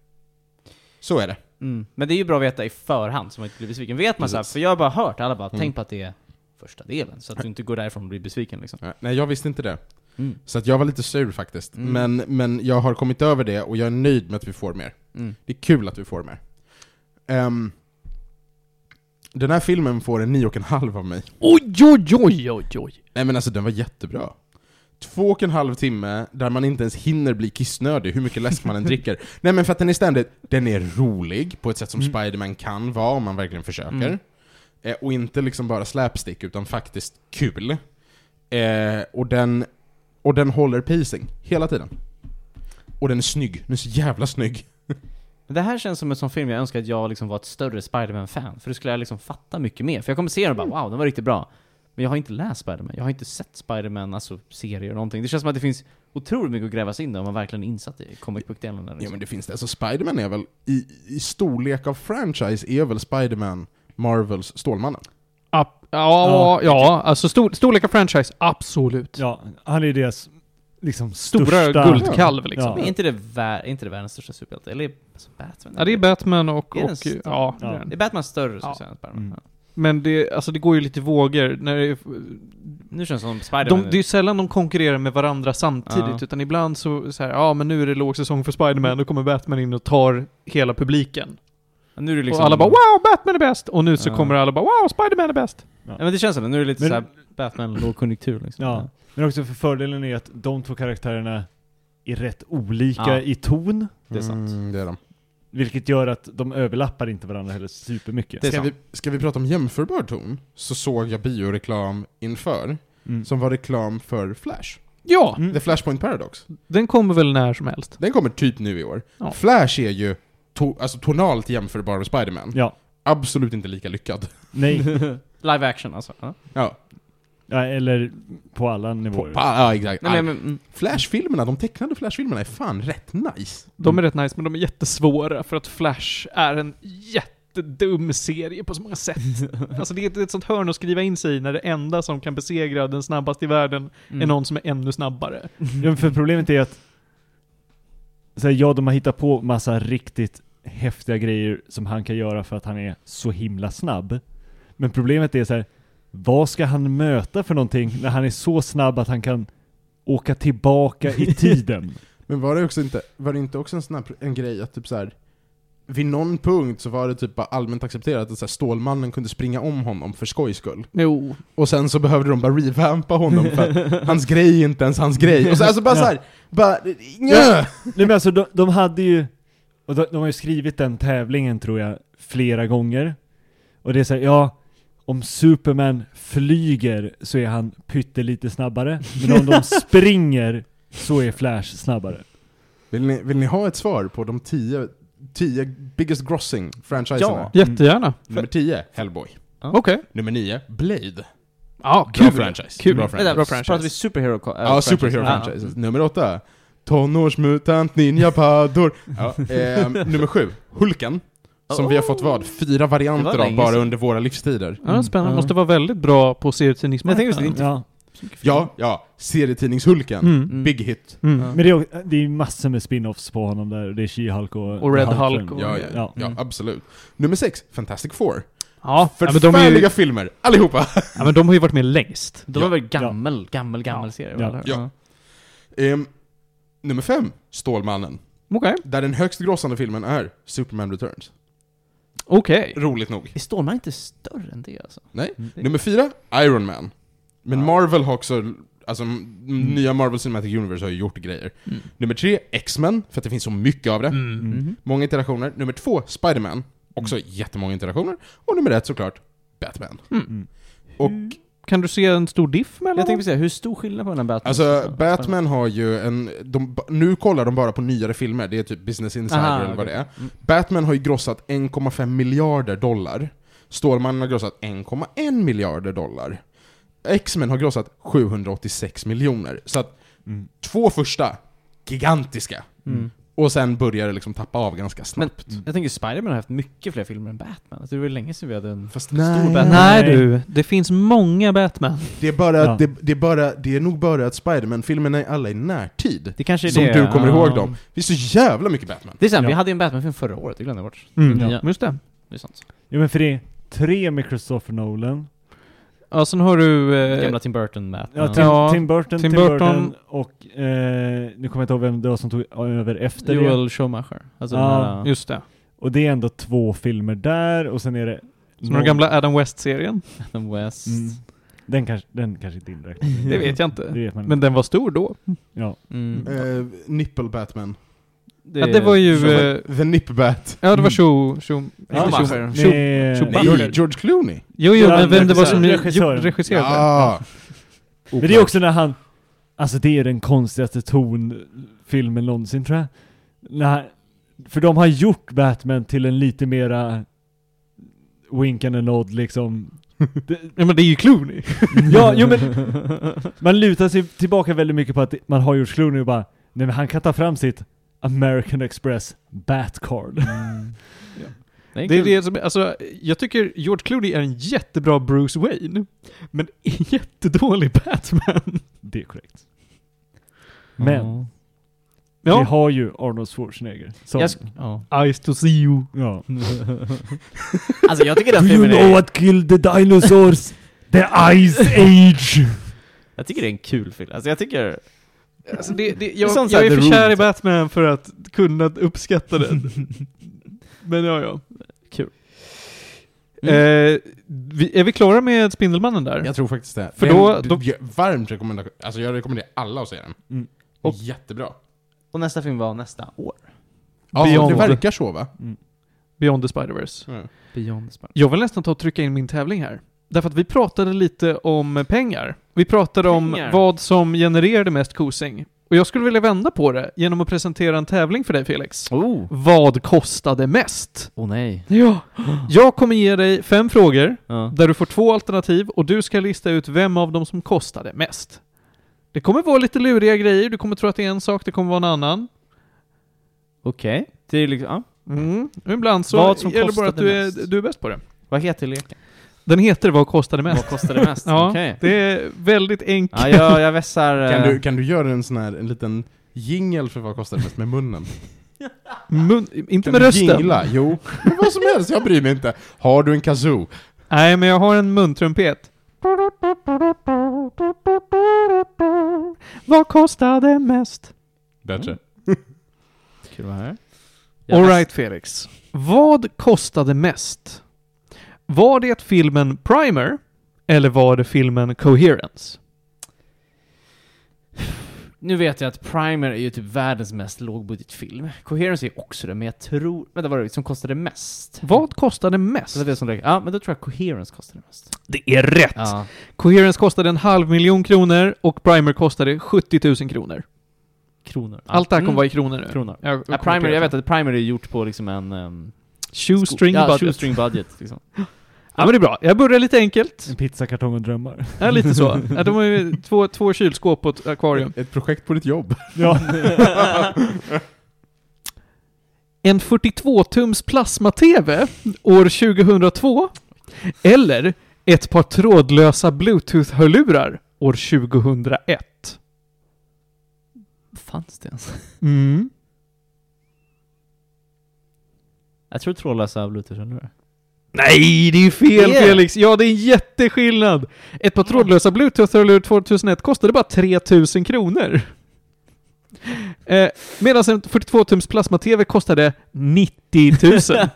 Så är det. Mm. Men det är ju bra att veta i förhand, så man inte blir besviken. Vet man så här, Precis. för jag har bara hört alla bara, Mm. tänk på att det är första delen, så att du inte går därifrån och blir besviken liksom. Nej, jag visste inte det. Mm. Så att jag var lite sur faktiskt. Mm. Men, men jag har kommit över det och jag är nöjd med att vi får mer. Mm. Det är kul att vi får mer. Ehm, den här filmen får en 9,5 av mig. Oj, oj, oj, oj, oj. Nej men alltså den var jättebra. Två och en halv timme där man inte ens hinner bli kissnödig hur mycket läsk man än dricker. Nej men för att den är ständigt, den är rolig på ett sätt som Mm. Spider-Man kan vara om man verkligen försöker. Mm. Eh, och inte liksom bara slapstick utan faktiskt kul. Eh, och, den, och den håller pacing hela tiden. Och den är snygg, den är så jävla snygg. Det här känns som en sån film jag önskar att jag liksom var ett större Spider-Man-fan, för då skulle jag liksom fatta mycket mer. För jag kommer se den och bara wow, den var riktigt bra. Men jag har inte läst Spider-Man, jag har inte sett Spider-Man, alltså serier eller någonting. Det känns som att det finns otroligt mycket att gräva sig in där om man verkligen är insatt i comic book-delen. där, Ja Liksom. men det finns det, alltså Spider-Man är väl, i, i storlek av franchise är väl Spider-Man Marvels Stålmannen? App, ja, ja, alltså stor, storlek av franchise, absolut. Ja, han är deras liksom Stora största... guldkalv liksom. Ja. Men är inte det, vär, är inte det världens största superhjälte? Eller alltså Batman? Ja, det är Batman och... Är och större? ja, Ja. det är Batman större, så Ja. säga, Spiderman? Mm. Men det, alltså det går ju lite vågor när det Nu känns det som Spiderman. de, Det är ju sällan de konkurrerar med varandra samtidigt, Ja. utan ibland så, så här, ja men nu är det lågsäsong för Spiderman, då kommer Batman in och tar hela publiken. Nu är det liksom... Och alla bara 'Wow, Batman är bäst!' Och nu så Ja. kommer alla bara 'Wow, Spiderman är bäst!' Ja men det känns som det. Nu är det lite Men- såhär Batman lågkonjunktur liksom. Ja. Men också för fördelen är att de två karaktärerna är rätt olika Ja. i ton. Det är sant. Mm, det är de. Vilket gör att de överlappar inte varandra heller supermycket. Det är Ska sant. vi, ska vi prata om jämförbar ton, så såg jag bioreklam inför, Mm. som var reklam för Flash. Ja! Mm. The Flashpoint Paradox. Den kommer väl när som helst. Den kommer typ nu i år. Ja. Flash är ju to, alltså tonalt jämförbar med Spiderman. Ja. Absolut inte lika lyckad. Nej. Live action alltså. Ja. Ja, ja, eller på alla nivåer. på, ja exakt. Nej, men, mm. Flash-filmerna, de tecknade Flash-filmerna är fan rätt nice. De är rätt nice, men de är jättesvåra för att Flash är en jättedum serie på så många sätt. alltså det är ett, ett sånt hörn att skriva in sig i när det enda som kan besegra den snabbaste i världen är Mm. någon som är ännu snabbare. Ja, men för problemet är att så här, ja, de har hittat på massa riktigt häftiga grejer som han kan göra för att han är så himla snabb. Men problemet är så här, vad ska han möta för någonting när han är så snabb att han kan åka tillbaka i tiden? Men var det också inte, var det inte också en sån här, en grej att typ så här. Vid någon punkt så var det typ bara allmänt accepterat att så här, Stålmannen kunde springa om honom för skojs skull. Jo. Och sen så behövde de bara revampa honom för att hans grej är inte ens hans grej. Och så, alltså bara Ja. så här, bara, njö! Nej men alltså de, de hade ju, och de, de har ju skrivit den tävlingen tror jag flera gånger. Och det är såhär, ja, om Superman flyger så är han pyttelite snabbare, men om de springer så är Flash snabbare. Vill ni, vill ni ha ett svar på de tio, tio biggest grossing franchiserna? Ja. Jättegärna. Nummer 10, Hellboy. Okej. Nummer 9, Blade. Ja, Bra kul. franchise. Kul. Bra franchise. Bra franchise. pratar vi superhero co- Ja, superhero franchise. Nummer 8, Tonårsmutant Ninja Paddor. Ja, eh, nummer 7, Hulken. Som vi har fått vad? Fyra Det varianter var av bara under våra livstider. Ja, spännande. Ja. Måste vara väldigt bra på Men jag serietidningsmarknaden. tänkte just det, Ja. Ja, ja. Serietidningshulken. Mm. Mm. Big hit. Mm. Ja. Men det är, det är massor med spin-offs på honom där, det är She-Hulk och... Och Red Hulkling. Hulk och- Ja, ja, ja, Ja. absolut. Nummer 6, Fantastic Four. Ja, Förfärliga ju, filmer, allihopa! ja, men de har ju varit med längst. De Ja. var väl gammel, gammel, gammel serie? Ja. Ja. Ehm, nummer 5, Stålmannen. Okej. Där den högst grossande filmen är Superman Returns. Okej. Roligt nog. Är Stålman inte större än det alltså? Nej. Mm. Nummer 4, Iron Man. Men Ja. Marvel har också, alltså m- nya Marvel Cinematic Universe har ju gjort grejer. Mm. Nummer 3, X-Men, för att det finns så mycket av det. Mm. Mhm. Många interaktioner. Nummer 2, Spider-Man. Också jättemånga interaktioner. Och nummer 1 såklart, Batman. Mm. Och Kan du se en stor diff mellan Jag tänkte säga, hur stor skillnad på den här Batman? Alltså, Batman har ju en... De, nu kollar de bara på nyare filmer, det är typ Business Insider Aha, eller vad okej. det är. Mm. Batman har ju grossat 1,5 miljarder dollar. Stålmannen har grossat 1,1 miljarder dollar. X-Men har grossat 786 miljoner. Så att Mm. två första, gigantiska. Mm. Och sen börjar det liksom tappa av ganska Men snabbt. jag tänker Spiderman har haft mycket fler filmer än Batman. Alltså, det var länge sedan vi hade en Fast stor nej, Batman. Nej du, det finns många Batman. det är bara, Ja. det, det är bara, det är nog bara att Spiderman-filmerna är alla i närtid. Det kanske är Som det. du kommer ja. ihåg dem. Det är så jävla mycket Batman. Det är sant, Ja. vi hade ju en Batman-film förra året, det glömde jag bort. Mm. Ja. Just det. Det är sant. Ja men för det är tre med Christopher Nolan. Ja, sen har du... Eh, Gamla Tim Burton Batman. Ja, Tim, Ja, Tim Burton, Tim Tim, Burton, Burton. och eh, nu kommer jag inte ihåg vem det var som tog över efter det. Joel Schumacher. Alltså Ja, den här, just det. Och det är ändå två filmer där och sen är det... Som den gamla Adam West-serien. Adam West. Mm. Den kanske, den kanske inte inräknas. Det vet jag inte. vet Men den var stor då. Ja. Mm. Eh, Nipple Batman. Ja, det var ju... Eh, The Nip Bat. ja, det var Mm. Scho... Scho... Ja, Schumacher. George Clooney. Jo, jo, men vem det var som regisserade. Ja. Men det är också när han... Alltså det är den konstigaste tonfilmen någonsin tror jag. När, för de har gjort Batman till en lite mera wink and a nod liksom. Det, Ja, men det är ju Clooney. ja, jo men man lutar sig tillbaka väldigt mycket på att man har gjort Clooney och bara Nej men han kan ta fram sitt American Express Batcard. Det är Det är det som, alltså, jag tycker George Clooney är en jättebra Bruce Wayne, men jättedålig Batman. Det är korrekt. Men, Ja. Vi Ja. har ju Arnold Schwarzenegger. Som, Jag, ja. Eyes to see you. ja. Alltså jag tycker den Do you filmen know är, what killed the dinosaurs? The Ice Age! jag tycker det är en kul film. Alltså jag tycker, Alltså det, det, jag, jag här är för kär i typ. Batman för att kunna uppskatta den. Men ja, ja. Kul. Eh, vi, är vi klara med Spindelmannen där? Jag tror faktiskt det. För då- då- jag- varmt rekommendation. Alltså jag rekommenderar alla att se den. Mm. Och jättebra. och nästa film var nästa år. Ja, Beyond. det verkar så va? Beyond the Spider-Verse. Mm. Beyond the Spider. Jag vill nästan ta och trycka in min tävling här. Därför att vi pratade lite om pengar. Vi pratade om Pengar. vad som genererade mest kosing. Och jag skulle vilja vända på det genom att presentera en tävling för dig Felix. Oh! Vad kostade mest? Åh nej. Ja. Jag kommer ge dig fem frågor, Ja. där du får två alternativ och du ska lista ut vem av dem som kostade mest. Det kommer vara lite luriga grejer, du kommer tro att det är en sak, det kommer vara en annan. Okej. Det är liksom, ja. Mm. Ibland så gäller det bara att du är, mest? du är bäst på det. Vad heter leken? Den heter Vad kostade mest? Vad kostar det mest? Ja, Okej. det är väldigt enkelt. Ja, jag, jag vässar... Kan, eh, du, kan du göra en sån här, en liten jingel för vad kostar det mest med munnen? Mun, inte Kan med rösten. jingla? Jo. Men vad som helst, jag bryr mig inte. Har du en kazoo? Nej, men jag har en muntrumpet. Vad kostade mest? Bättre. Kul att vara här. Jag Alright Felix. Vad kostade mest? Var det filmen Primer? Eller var det filmen Coherence? Nu vet jag att Primer är ju typ världens mest lågbudgetfilm. Coherence är också det, men jag tror... Vänta, vad var det som kostade mest? Vad kostade mest? Det var det som. Ja, men då tror jag Coherence kostade mest. Det är rätt! Ja. Coherence kostade en halv miljon kronor och Primer kostade 70 000 kronor. Kronor. Ja. Allt det här kommer Mm. vara i kronor nu. Kronor. Jag, Ja, Primer, jag vet att Primer är gjort på liksom en... Um, Shoestring ja, budget. shoestring budget. Liksom. Ja men det är bra. Jag börjar lite enkelt. En pizzakartong och drömmar. Ja, lite så. Ja, de har ju två, två kylskåp och ett akvarium. Ett projekt på ditt jobb. Ja. En 42-tums plasma-TV år 2002 eller ett par trådlösa bluetooth-hörlurar år 2001. Fanns det ens? Mm. Jag tror trådlösa bluetooth-hörlurar. Nej, det är fel Det är- Felix! Ja, det är en jätteskillnad! Ett par trådlösa bluetooth-hörlurar 2001 kostade bara 3000 kronor. Eh, Medan en 42-tums plasma-TV kostade 90 000.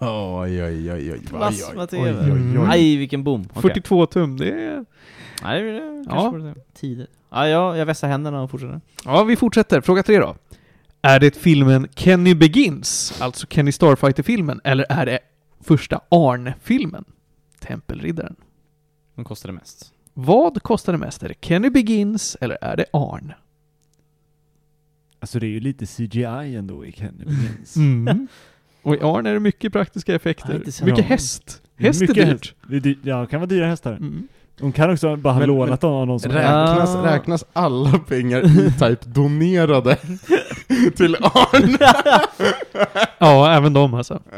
Oj, oj, oj, oj, oj. Plasma-TV. Oj, oj, oj. Aj, vilken boom. Okej. 42 tum, det är... Nej, det är kanske Ja. Tidigt. Ja, ja, jag vässar händerna och fortsätter. Ja, vi fortsätter. Fråga tre då. Är det filmen Kenny Begins, alltså Kenny Starfighter-filmen, eller är det första Arn-filmen? Tempelriddaren. De kostade mest. Vad kostade mest? Är det Kenny Begins eller är det Arn? Alltså det är ju lite CGI ändå i Kenny Begins. Mm. Och i Arn är det mycket praktiska effekter. mycket häst. Häst är Mycket dyrt. häst. Det är ja, det kan vara dyra hästar. Mm. De kan också bara ha Men- lånat av någon som Räknas, Ah. räknas alla pengar i typ donerade till Arn? Ja, även de alltså. ja,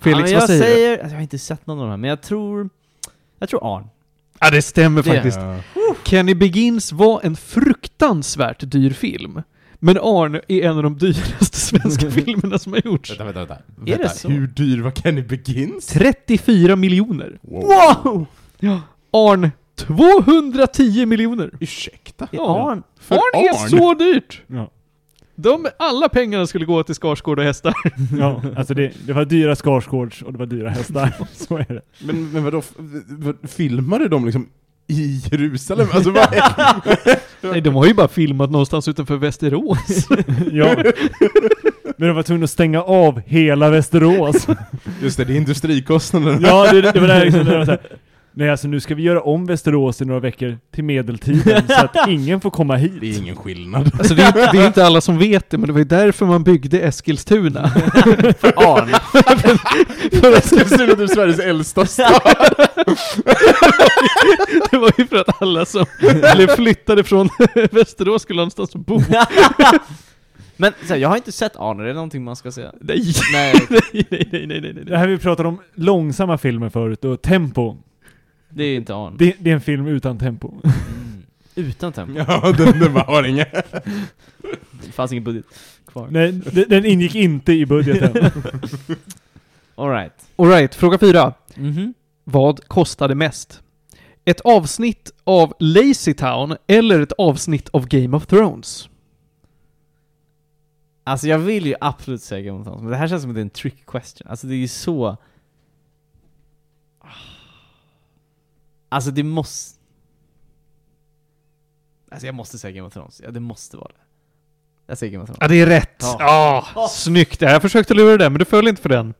Felix, men jag vad säger du? säger, alltså, jag har inte sett någon av de här, men jag tror... Jag tror Arn. Ja, det stämmer Det- faktiskt. Kenny Begins var en fruktansvärt dyr film. Men Arn är en av de dyraste svenska filmerna som har gjorts. Vänta, vänta, vänta. Är det vänta. så? Hur dyr var Kenny Begins? 34 miljoner. Wow! Ja. Arn 210 miljoner. Ursäkta? Ja. Arn? För Arn är Arn? så dyrt! Ja. De, alla pengarna skulle gå till Skarsgård och hästar. ja, alltså det, det var dyra Skarsgårds och det var dyra hästar. Så är det. Men, men vadå, filmade de liksom i Jerusalem? Alltså vad är... Nej, de har ju bara filmat någonstans utanför Västerås. Ja. Men de var tvungna att stänga av hela Västerås. Just det, det är industrikostnaden. Ja, det, det var där liksom, det var så här, Nej alltså nu ska vi göra om Västerås i några veckor till medeltiden så att ingen får komma hit. Det är ingen skillnad. Alltså det är, det är inte alla som vet det, men det var ju därför man byggde Eskilstuna. Arn? för att, Eskilstuna är typ Sveriges äldsta stad. det var ju för att alla som blev flyttade från Västerås skulle ha någonstans att bo. Men så här, jag har inte sett Arn, är det någonting man ska se? Nej, Nej. nej, nej, nej, nej, nej, Det här vi pratade om långsamma filmer förut och tempo. Det är inte Arn. Det, det är en film utan tempo. Mm. Utan tempo. Ja, den, den bara har inget. Det fanns ingen budget kvar. Nej, d- den ingick inte i budgeten. Alright. Alright, fråga fyra. Mhm. Vad kostade mest? Ett avsnitt av Lazy Town eller ett avsnitt av Game of Thrones? Alltså jag vill ju absolut säga Game of Thrones, men det här känns som att det är en trick question. Alltså det är ju så... Alltså det måste... Alltså jag måste säga Game of Thrones. Ja, det måste vara det. Jag säger Game of Thrones. Ja, det är rätt! Ja. Ja, snyggt! Jag försökte lura dig men du föll inte för den.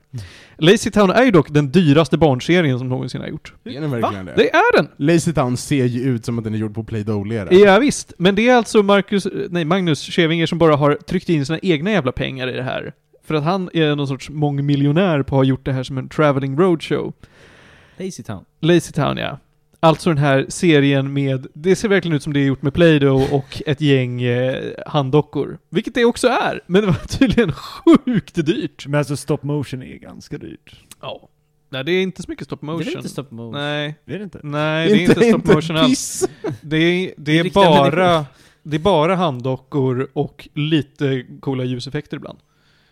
Lazy Town är ju dock den dyraste barnserien som någonsin har gjort. Är den verkligen det? Det är den! Lazy Town ser ju ut som att den är gjord på Play-Doh-lera. Ja, visst, men det är alltså Marcus, nej Magnus Schevinger som bara har tryckt in sina egna jävla pengar i det här. För att han är någon sorts mångmiljonär på att ha gjort det här som en traveling roadshow. Lazy Town. Lazy Town, ja. Alltså den här serien med, det ser verkligen ut som det är gjort med Play-Doh och ett gäng eh, handdockor. Vilket det också är, men det var tydligen sjukt dyrt. Men alltså stop motion är ganska dyrt. Ja. Nej, det är inte så mycket stop Det motion. är inte stop motion. Nej, Är det inte? nej, det är inte stop motion alls. piss. Det är, det är riktiga bara, människor. det är bara handdockor och lite coola ljuseffekter ibland.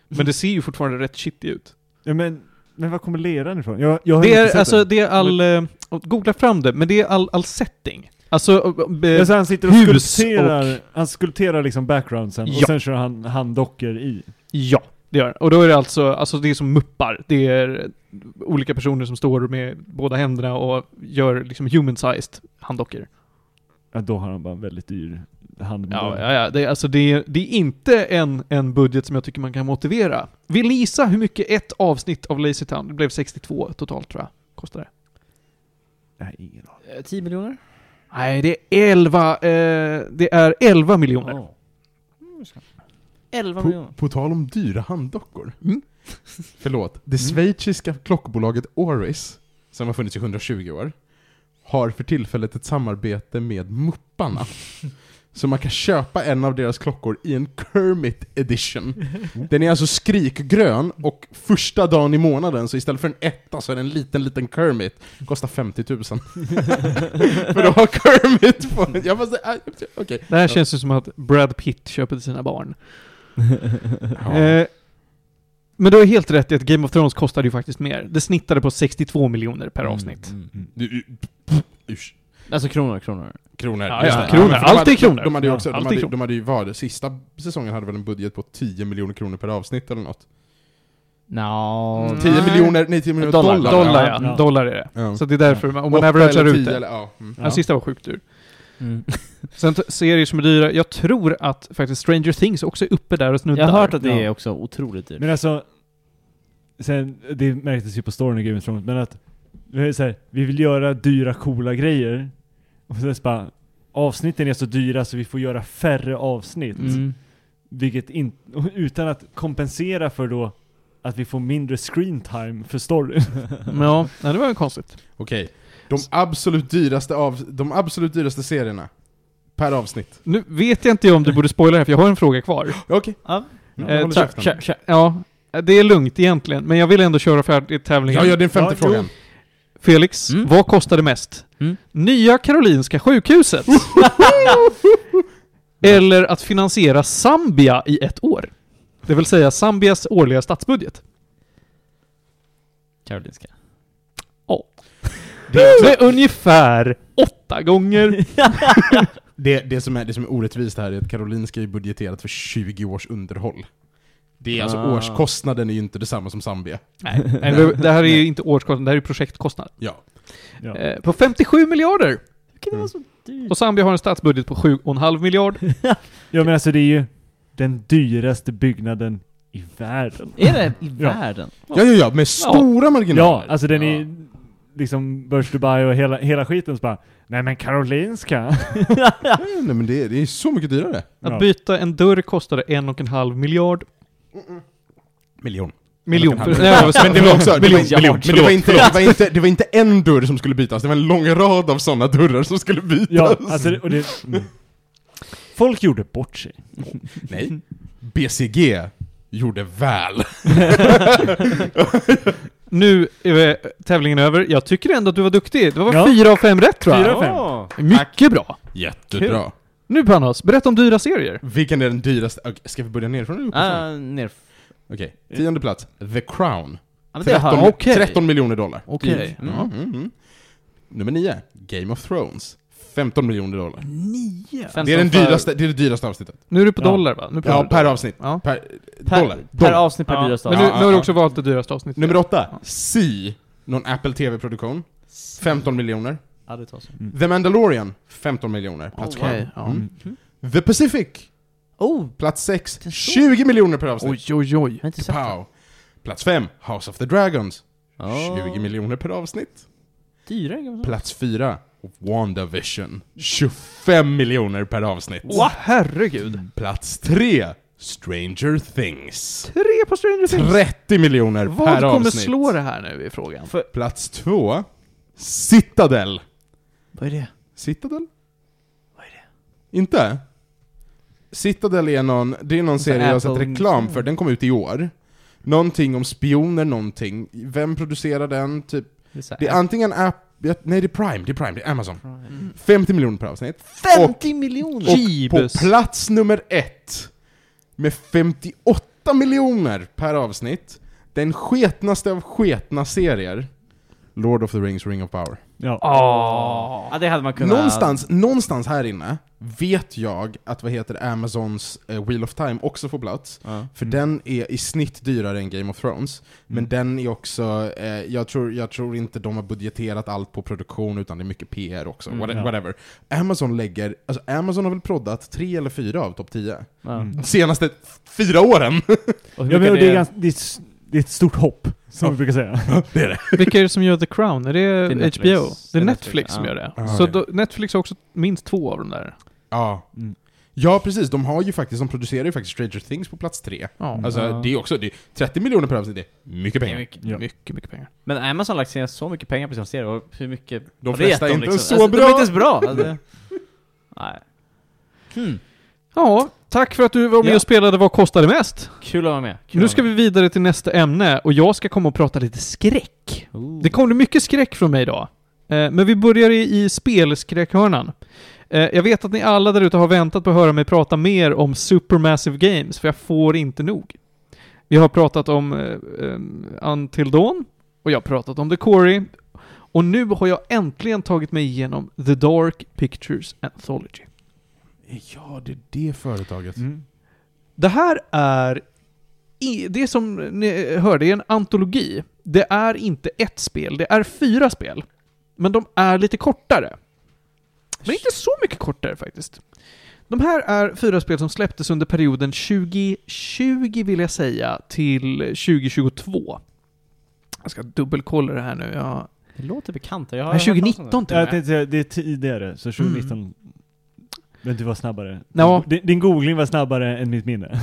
Men det ser ju fortfarande rätt shitty ut. Ja, men, men var kommer leran ifrån? Jag, jag har Det inte är, sett alltså, det är all, eh, googla fram det, men det är all, all setting. Alltså, eh, Alltså han sitter och skulpterar, han skulpterar liksom backgroundsen och Ja. sen kör han handdockor i. Ja, det gör det. Och då är det alltså, alltså det är som muppar. Det är olika personer som står med båda händerna och gör liksom human-sized handdockor. Ja, då har han bara en väldigt dyr handmodell. Ja, ja, ja. Det, är, alltså det, det är inte en, en budget som jag tycker man kan motivera. Vill ni gissa hur mycket ett avsnitt av Lazy Town, det blev 62 totalt tror jag, kostade? Nej, ingen aning. Eh, 10 miljoner? Nej, det är 11, eh, det är 11 miljoner. Oh. Mm, ska- 11 På, miljoner. på tal om dyra handdockor. Mm. Förlåt. Det schweiziska klockbolaget Oris, som har funnits i 120 år, har för tillfället ett samarbete med Mupparna. Så man kan köpa en av deras klockor i en Kermit edition. Den är alltså skrikgrön och första dagen i månaden, så istället för en etta så är det en liten, liten Kermit. Kostar 50 000. för då har Kermit på Jag säger, äh, okej. Det här känns ju som att Brad Pitt köper till sina barn. Ja. Eh, men du har helt rätt i att Game of Thrones kostade ju faktiskt mer. Det snittade på 62 miljoner per avsnitt. Mm, mm. Usch. Alltså kronor, kronor. Kronor. Ja, just ja, kronor. för Allt är kronor. De, de hade ju också, Ja, de, hade, de hade ju vad, sista säsongen hade väl en budget på 10 miljoner kronor per avsnitt eller något? Nja... Mm. 10 Nej. miljoner, nej 10 miljoner dollar. Dollar. Dollar ja. Ja. dollar är det. Ja. Så det är därför, man- om man eller ut 10 det. eller, ja. Mm. Den sista var sjukt dyr. Mm. Sen serier som är dyra, jag tror att faktiskt Stranger Things också är uppe där och snuddar. Jag har hört att det Ja. är också otroligt dyrt. Men alltså, sen, det märktes ju på storyn i Game of Thrones, men att vi, här, vi vill göra dyra coola grejer, och sen så bara, avsnitten är så dyra så vi får göra färre avsnitt. Mm. Vilket in, utan att kompensera för då att vi får mindre screen time för storyn. Ja, nej, det var ju konstigt. Okej. De absolut dyraste av, de absolut dyraste serierna. Per avsnitt. Nu vet jag inte om du borde spoila här, för jag har en fråga kvar. Okej. Ja. Mm, Eh, jag. Ja, det är lugnt egentligen, men jag vill ändå köra färdigt tävlingen. Ja, ja, det är den femte Ja, jo. frågan. Felix, Mm. vad kostade mest? Mm. Nya Karolinska sjukhuset? Eller att finansiera Zambia i ett år? Det vill säga Zambias årliga statsbudget. Karolinska. Det är ungefär åtta gånger. Det, det, som är, det som är orättvist här är att Karolinska är budgeterat för 20 års underhåll. Det är alltså Ah. årskostnaden är ju inte detsamma som Zambia. Nej, det- här är ju inte årskostnad, det här är projektkostnad. Ja. Ja. Eh, på 57 miljarder! Hur kan det Mm. vara så dyrt? Och Zambia har en statsbudget på 7,5 miljard. ja men alltså det är ju den dyraste byggnaden i världen. Är det i Ja. världen? Ja, ja, ja, med stora marginaler. Ja, alltså den är liksom Börs Dubai och hela, hela skiten så bara Nej men Karolinska! Ja, nej, men det, är- det är så mycket dyrare. Att Ja. byta en dörr kostade en och en halv miljard. Miljon. Miljon. Men det var också, miljon, inte- miljon, men det var, inte, det, var inte, det var inte en dörr som skulle bytas, det var en lång rad av sådana dörrar som skulle bytas. Ja, alltså det, och det, mm. Folk gjorde bort sig. Nej. BCG gjorde väl. nu är tävlingen över. Jag tycker ändå att du var duktig. Det var Ja. fyra av fem rätt tror jag. Fyra av fem. Mycket bra. Jättebra. Nu Panos, berätta om dyra serier. Vilken är den dyraste? Okej, Ska vi börja nerifrån eller uppifrån? Ah, ner. Okej, tionde plats. The Crown. Ja, men det har 13, jag. okej. 13 miljoner dollar. Okej. Dyrt. Mm. Ja, mm, mm. Nummer 9. Game of Thrones. 15 miljoner dollar. Nio. Det är, den dyraste, det är det dyraste avsnittet. Nu är du på Ja. dollar va? Nu Ja, pratar du per dollar. avsnitt. Ja. Per, Per, dollar. per dollar. avsnitt per Ja. dyraste Men avsnitt. nu, Ja, nu har du ja, också valt det dyraste avsnittet. Nummer 8. Ja. Sea. Någon Apple TV-produktion. 15 miljoner. Ja, det tar sig. The Mandalorian. 15 miljoner. Plats Okej, sju. ja. Mm. The Pacific. Oh! Plats 6. Den står- 20 miljoner per avsnitt. Oj, oj, oj. Inte. Pow. Plats 5. House of the Dragons. Oh. 20 miljoner per avsnitt. Säga. Plats 4. WandaVision. 25 miljoner per avsnitt. Åh, herregud. Plats 3. Stranger Things. Tre på Stranger Things. 30 miljoner Vad per kommer avsnitt. slå det här nu i frågan? Plats 2. Citadel. Vad är det? Citadel? Vad är det? Inte? Citadel är någon, det är någon serie jag har sett reklam för, den kom ut i år. Någonting om spioner, någonting. Vem producerar den? Typ, Det är, det är antingen app, nej det är Prime, det är Prime, det är Amazon. Prime. 50 miljoner per avsnitt. 50 miljoner! Och på Jeebus. plats nummer ett, med 58 miljoner per avsnitt, den sketnaste av sketna serier, Lord of the Rings Ring of Power. Ja. Åh. Ja, det hade man kunnat... Någonstans, någonstans här inne vet jag att vad heter det, Amazons eh, Wheel of Time också får plats. Ja. För Mm. den är i snitt dyrare än Game of Thrones. Men Mm. den är också, eh, jag, tror, jag tror inte de har budgeterat allt på produktion utan det är mycket PR också. Mm, What- ja. Whatever. Amazon lägger, alltså Amazon har väl proddat tre eller fyra av topp 10. Ja. Mm. De senaste fyra åren! Och hur Ja, men mycket det, är gans, det, är, det är ett stort hopp, som Ja. vi brukar säga. det är det. Vilka är det som gör The Crown? Är det, är Netflix. HBO? Det är Det är Netflix, Netflix, som ja. gör det. Ja, så då, Netflix har också minst två av dem där. Ja. Mm. ja, precis. De har ju faktiskt, de producerar ju faktiskt Stranger Things på plats tre. Ja. Alltså Ja. det är också, det är 30 miljoner per avsnitt, det är mycket Det är pengar. mycket. Ja. Mycket, mycket pengar. Men Amazon har lagt ner så mycket pengar på sina serier, och hur mycket De flesta är inte så Alltså, bra. De är inte ens bra! Alltså, nej. Hmm. Ja, tack för att du var med Ja. och spelade Vad kostade mest? Kul att vara med. Kul Nu att ska vara vi vidare till nästa ämne och jag ska komma och prata lite skräck. med. Oh. Det kommer mycket skräck från mig idag. Eh, Men vi börjar i, i spelskräckhörnan. Eh, Jag vet att ni alla där ute har väntat på att höra mig prata mer om Supermassive Games, för jag får inte nog. Vi har pratat om eh, Until Dawn, och jag har pratat om The Quarry, och nu har jag äntligen tagit mig igenom The Dark Pictures Anthology. Ja, det är det företaget. Mm. Det här är... Det som ni hörde är en antologi. Det är inte ett spel, det är fyra spel. Men de är lite kortare. Men inte så mycket kortare faktiskt. De här är fyra spel som släpptes under perioden 2020 vill jag säga, till 2022. Jag ska dubbelkolla det här nu. Ja. Det låter bekant. Jag har Nej, hört talas om 2019 till och Jag med. tänkte säga, det är tidigare, så 2019... Men du var snabbare. Ja. Din, din googling var snabbare än mitt minne.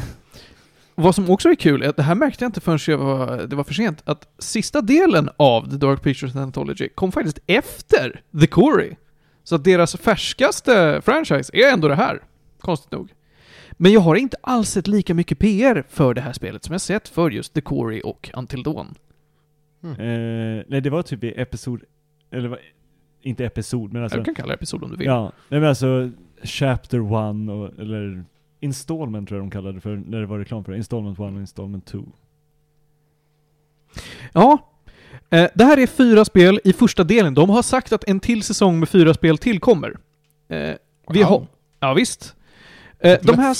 Vad som också är kul är att det här märkte jag inte förrän jag var, det var för sent, att sista delen av The Dark Pictures Anthology kom faktiskt efter The Quarry. Så att deras färskaste franchise är ändå det här, konstigt nog. Men jag har inte alls sett lika mycket PR för det här spelet som jag sett för just The Quarry och Until Dawn. Eh, nej, det var typ i episod... Eller inte episod, men alltså... du kan kalla det episod om du vill. Ja, nej men alltså Chapter 1 och, eller Installment tror jag de kallade det för när det var reklam för det. Installment 1 och Installment 2. Ja. Eh, det här är fyra spel i första delen. De har sagt att en till säsong med fyra spel tillkommer. Eh, vi Wow. har... Ja, visst. Eh, de här.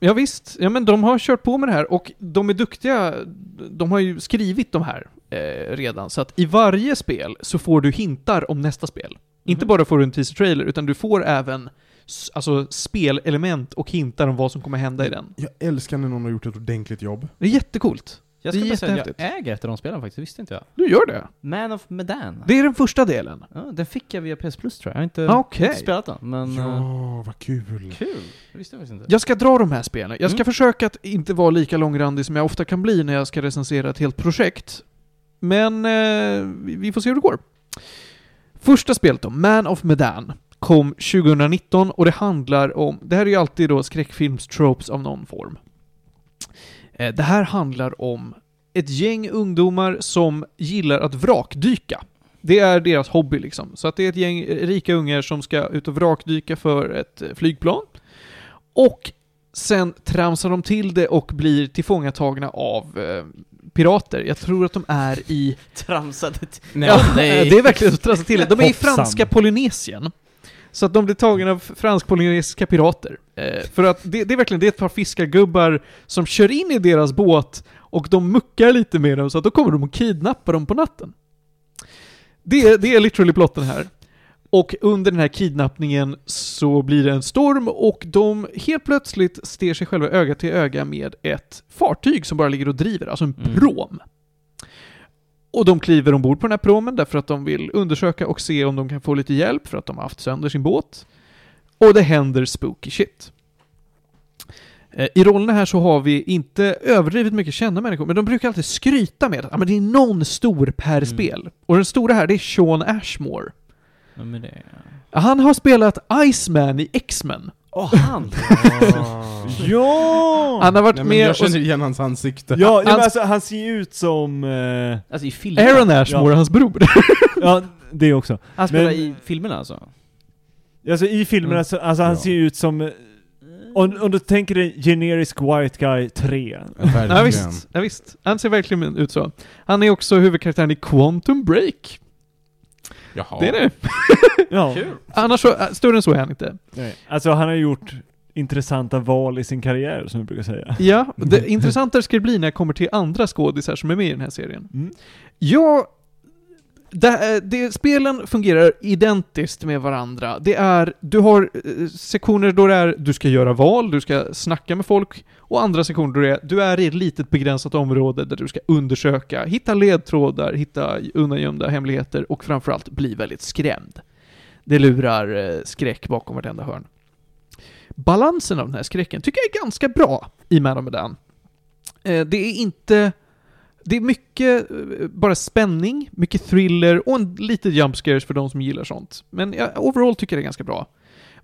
Ja, visst, ja men de har kört på med det här och de är duktiga. De har ju skrivit de här eh, redan, så att i varje spel så får du hintar om nästa spel. Inte Mhm. bara får du en teaser trailer, utan du får även alltså, spelelement och hintar om vad som kommer hända i den. Jag älskar när någon har gjort ett ordentligt jobb. Det är jättekult. Jag Det ska är säga att jag äger ett av de spelen faktiskt, det visste inte jag. Du gör det. Man of Medan. Det är den första delen. Ja, den fick jag via PS Plus tror jag. Jag har inte, Okej. inte spelat den, men... eh, Ja, vad kul. Kul! Det visste jag faktiskt inte. Jag ska dra de här spelen. Jag ska Mm. försöka att inte vara lika långrandig som jag ofta kan bli när jag ska recensera ett helt projekt. Men eh, vi- vi får se hur det går. Första spelet då, Man of Medan, kom 2019 och det handlar om... Det här är ju alltid då skräckfilms-tropes av någon form. Eh, det här handlar om ett gäng ungdomar som gillar att vrakdyka. Det är deras hobby liksom. Så att det är ett gäng rika ungar som ska ut och vrakdyka för ett eh, flygplan. Och sen tramsar de till det och blir tillfångatagna av eh, pirater. Jag tror att de är i... Tramsade till... Nej, ja, nej. det är verkligen att trassa till det. De är i franska Polynesien. Så att de blir tagna av fransk-polynesiska pirater. Eh, för att det, det är verkligen det är ett par fiskargubbar som kör in i deras båt och de muckar lite med dem så att då kommer de och kidnappar dem på natten. Det, är- det är literally plotten här. Och under den här kidnappningen så blir det en storm och de helt plötsligt ser sig själva öga till öga med ett fartyg som bara ligger och driver, alltså en Mm. Och de kliver ombord på den här promen därför att de vill undersöka och se om de kan få lite hjälp för att de har haft sönder sin båt. Och det händer spooky shit. Eh, I rollerna här så har vi inte överdrivet mycket kända människor, men de brukar alltid skryta med att ah, men det är någon stor per Mm. spel. Och den stora här, det är Sean Ashmore. Ja, det... Han har spelat Iceman i X-Men. Åh, han! Ja! Han har varit Nej, men med jag och... känner igen hans ansikte. Ja, ja men alltså han ser ju ut som... eh, Alltså i filmerna? Aaron Ashmore, hans bror. ja, det också. Han spelar Men- i filmerna alltså? Alltså i filmerna, Mm. så, alltså han Ja. ser ju ut som... eh, Om, om du tänker dig generisk white guy 3. Verkligen. Ja visst, ja, visst. Han ser verkligen ut så. Han är också huvudkaraktären i Quantum Break. Jaha. Det är det. Ja. Annars så, äh, större än så är han inte. Nej. Alltså han har gjort intressanta val i sin karriär, som vi brukar säga. Ja, det intressantare ska det bli när jag kommer till andra skådisar som är med i den här serien. Mm. Ja, det, det, spelen fungerar identiskt med varandra. Det är, du har eh, sektioner då det är, du ska göra val, du ska snacka med folk, och andra sektioner då är, du är i ett litet begränsat område där du ska undersöka, hitta ledtrådar, hitta undangömda hemligheter och framförallt bli väldigt skrämd. Det lurar eh, skräck bakom vartenda hörn. Balansen av den här skräcken tycker jag är ganska bra i Man of Medan. Eh, det är inte... Det är mycket eh, bara spänning, mycket thriller och en lite jump scares för de som gillar sånt. Men ja, overall tycker jag det är ganska bra.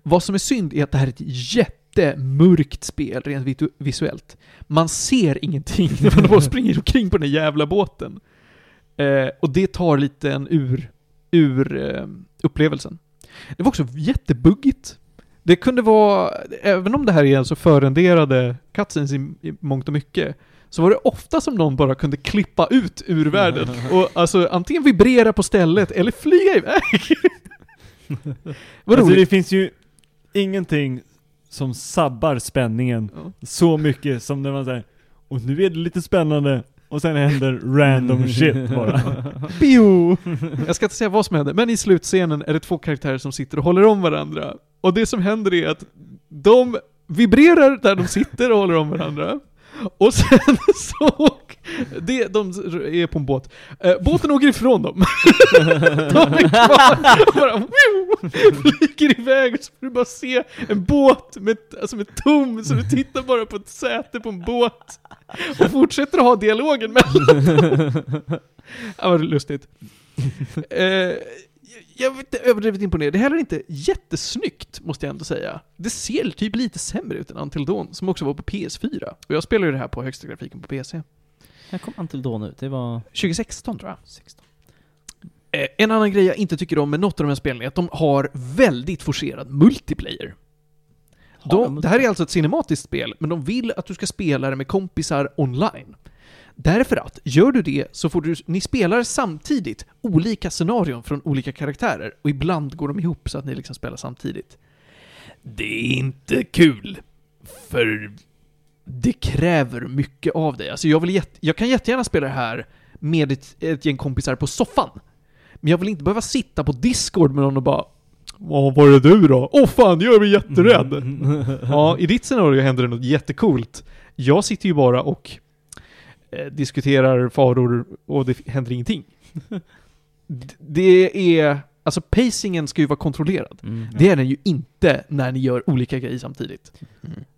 Vad som är synd är att det här är ett jätte jättemörkt spel rent visuellt. Man ser ingenting när man bara springer omkring på den här jävla båten. Eh, och det tar lite en ur, ur eh, upplevelsen. Det var också jättebuggigt. Det kunde vara, även om det här är alltså förrenderade cutscenes i, i mångt och mycket, så var det ofta som någon bara kunde klippa ut ur världen och alltså antingen vibrera på stället eller flyga iväg. Vad alltså det roligt. finns ju ingenting som sabbar spänningen Ja. så mycket som när man säger och nu är det lite spännande och sen händer random shit bara. Pio! Jag ska inte säga vad som händer, men i slutscenen är det två karaktärer som sitter och håller om varandra. Och det som händer är att de vibrerar där de sitter och håller om varandra. Och sen så... Det, de är på en båt. Eh, båten åker ifrån dem. de är kvar och bara flyger iväg och så får du bara se en båt med, alltså med tom, så du tittar bara på ett säte på en båt. Och fortsätter att ha dialogen mellan Ja, vad lustigt. eh, jag vet inte överdrivet imponerad. Det är heller inte jättesnyggt, måste jag ändå säga. Det ser typ lite sämre ut än Until Dawn, som också var på PS4. Och jag spelar ju det här på högsta grafiken på PC. När kom Until Dawn ut? Det var 2016 tror jag. 16. Eh, en annan grej jag inte tycker om med något av de här spelen är att de har väldigt forcerad multiplayer. De det här är alltså ett cinematiskt spel, men de vill att du ska spela det med kompisar online. Därför att, gör du det så får du, ni spelar samtidigt olika scenarion från olika karaktärer, och ibland går de ihop så att ni liksom spelar samtidigt. Det är inte kul, för det kräver mycket av dig. Alltså jag, vill jätte, jag kan jättegärna spela det här med ett, ett gäng kompisar på soffan. Men jag vill inte behöva sitta på Discord med någon och bara Vad var det du då? Åh fan, jag blir jätterädd! Ja, i ditt scenario händer det något jättekult. Jag sitter ju bara och eh, diskuterar faror och det händer ingenting. Det är, alltså pacingen ska ju vara kontrollerad. Mm. Det är den ju inte när ni gör olika grejer samtidigt.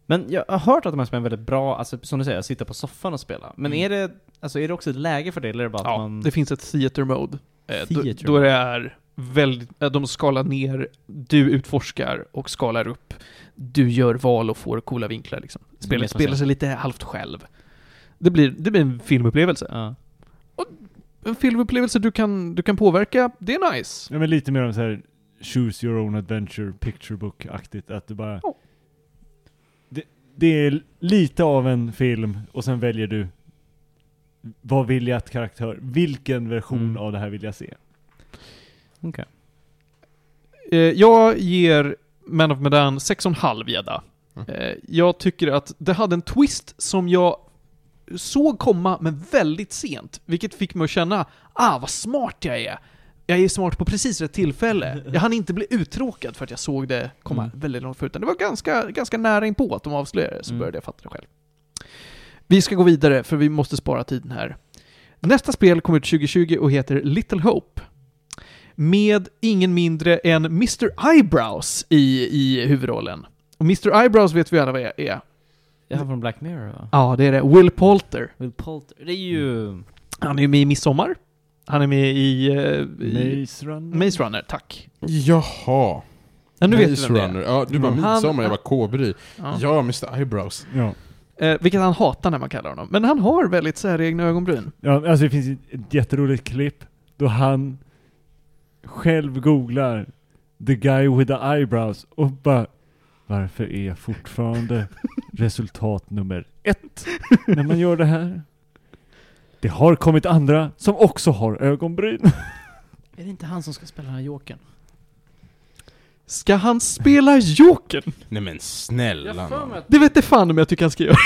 Men jag har hört att de här spelen är väldigt bra, alltså som du säger, sitta på soffan och spela. Men Mm. är det, alltså är det också ett läge för det, eller är det bara att Ja, man... det finns ett theater mode. Eh, då, Theater då mode. det är väldigt, eh, de skalar ner, du utforskar och skalar upp. Du gör val och får coola vinklar liksom. Spelet spelar sig lite halvt själv. Det blir, det blir en filmupplevelse. Ja. En filmupplevelse du kan, du kan påverka, det är nice. Ja men lite mer om så här choose your own adventure picture book-aktigt, att du bara... Ja. Det, är lite av en film och sen väljer du vad vill jag att karaktär, vilken version Mm. av det här vill jag se? Okej. Eh, jag ger Man of Medan 6,5 gädda. Mm. Eh, jag tycker att det hade en twist som jag såg komma, men väldigt sent. Vilket fick mig att känna, ah vad smart jag är. Jag är smart på precis rätt tillfälle. Jag hann inte bli uttråkad för att jag såg det komma Mm. väldigt långt förut. Det var ganska, ganska nära inpå att de avslöjade det, så Mm. började jag fatta det själv. Vi ska gå vidare, för vi måste spara tiden här. Nästa spel kommer ut 2020 och heter Little Hope. Med ingen mindre än Mr. Eyebrows i, i huvudrollen. Och Mr. Eyebrows vet vi alla vad jag är. Det här från Black Mirror va? Ja, det är det. Will Poulter. Will Poulter. Det är ju... Han är med i Midsommar. Han är med i... eh, i Maze Runner? Maze Runner, tack. Jaha. Ja, nu vet Maze du vem det Runner. är. Ja, du bara Mm. midsommar, jag var kobry. Ja. Ja, Mr Eyebrows. Ja. Eh, vilket han hatar när man kallar honom. Men han har väldigt säregna ögonbryn. ja, alltså det finns ett jätteroligt klipp då han själv googlar The guy with the eyebrows och bara Varför är jag fortfarande resultat nummer ett när man gör det här? Det har kommit andra som också har ögonbryn. Är det inte han som ska spela den här Jokern? Ska han spela Jokern? Nej men snälla för nån. att... Det vet jag fan om jag tycker han ska göra.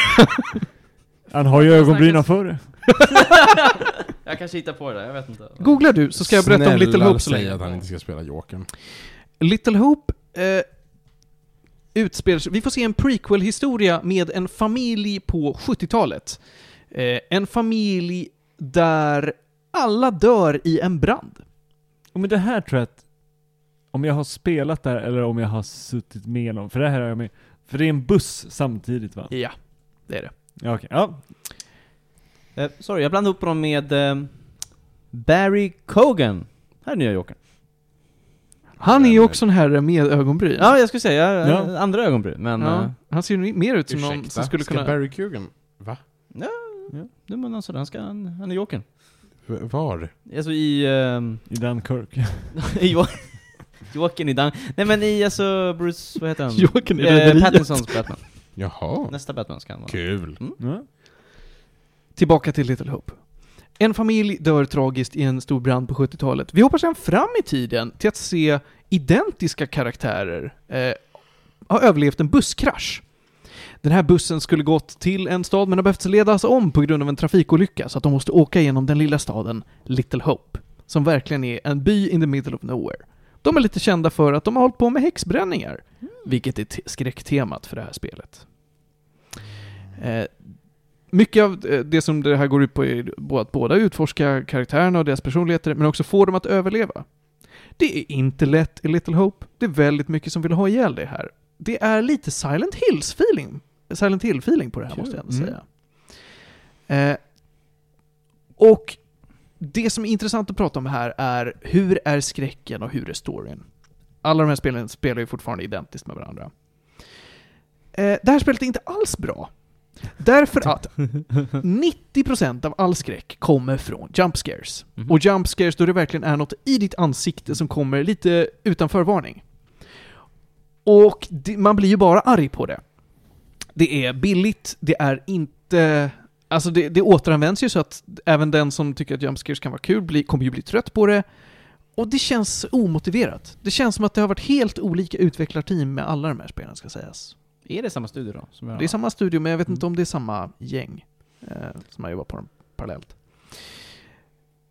Han har ju ögonbrynen före. Jag kanske hittar på det där, jag vet inte. Googlar du så ska jag berätta om Little Hope så säg länge. att han inte ska spela Jokern. Little Hope eh, utspelar sig... Vi får se en prequel-historia med en familj på 70-talet. Eh, en familj där alla dör i en brand. Och med det här tror jag att om jag har spelat där eller om jag har suttit med någon, för det här har jag med, för det är en buss samtidigt va? Ja, det är det. Ja, okej. Ja. Eh, sorry, jag blandade upp dem med eh, Barry Cogan. Här är nya Jokern. Han är ju också en herre med ögonbryn. Ja, jag skulle säga ja. Ja. andra ögonbryn, men... Ja, eh, han ser ju mer ut som någon som skulle ska kunna... Barry Kugan... Va? ja, ja, men alltså, han, ska, han, han är Jokern. V- Var? Alltså i... ehm, I Dunkirk. i Jo- Jokern i Dan... Nej men i alltså Bruce, vad heter han? Jokern i eh, Rederiet. Pattinsons Batman. Jaha. Nästa Batman ska han vara. Kul. Ja. Tillbaka till Little Hope. En familj dör tragiskt i en stor brand på 70-talet. Vi hoppar sedan fram i tiden till att se identiska karaktärer eh, ha överlevt en busskrasch. Den här bussen skulle gått till en stad men har behövt ledas om på grund av en trafikolycka så att de måste åka genom den lilla staden Little Hope, som verkligen är en by in the middle of nowhere. De är lite kända för att de har hållit på med häxbränningar, vilket är te- skräcktemat för det här spelet. Eh, mycket av eh, det som det här går ut på är att båda utforska karaktärerna och deras personligheter, men också få dem att överleva. Det är inte lätt i Little Hope. Det är väldigt mycket som vill ha ihjäl det här. Det är lite Silent Hills-feeling. Silent Hill-feeling på det här, Kul. måste jag ändå Mm. säga. Eh, och det som är intressant att prata om här är hur är skräcken och hur är storyn? Alla de här spelen spelar ju fortfarande identiskt med varandra. Eh, det här spelet är inte alls bra. Därför att 90% av all skräck kommer från jump scares. Mhm. Och jump scares då det verkligen är något i ditt ansikte som kommer lite utan förvarning. Och det, man blir ju bara arg på det. Det är billigt, det är inte... Alltså det, det återanvänds ju så att även den som tycker att jump scares kan vara kul blir, kommer ju bli trött på det. Och det känns omotiverat. Det känns som att det har varit helt olika utvecklarteam med alla de här spelen, ska sägas. Är det samma studio då? Som. Det är samma studio, men jag vet Mm. inte om det är samma gäng eh, som har jobbat på dem parallellt.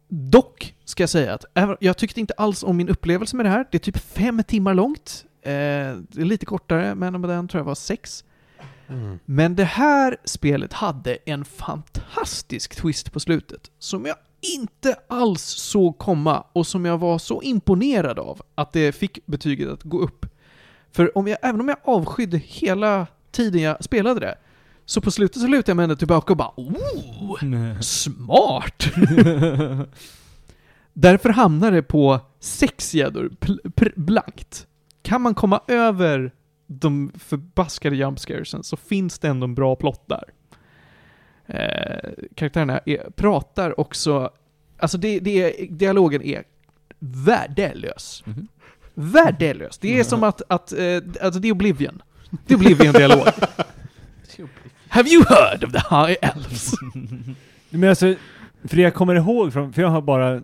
Dock ska jag säga att jag tyckte inte alls om min upplevelse med det här. Det är typ fem timmar långt. Eh, det är lite kortare, men med den tror jag var sex. Mm. Men det här spelet hade en fantastisk twist på slutet som jag inte alls såg komma och som jag var så imponerad av att det fick betyget att gå upp. För om jag, även om jag avskydde hela tiden jag spelade det, så på slutet så lutade jag mig ändå tillbaka och bara oh, smart! Därför hamnar det på sex gäddor blankt. Kan man komma över de förbaskade jump scaresen så finns det ändå en bra plott där. eh, karaktärerna är, pratar också, alltså det, det är, dialogen är värdelös. Mhm. Värdelös. Det är som att, att eh, alltså det är Oblivion. Det är Oblivion-dialog. Have you heard of the High Elves? Men alltså, för det jag kommer ihåg från, för jag har bara...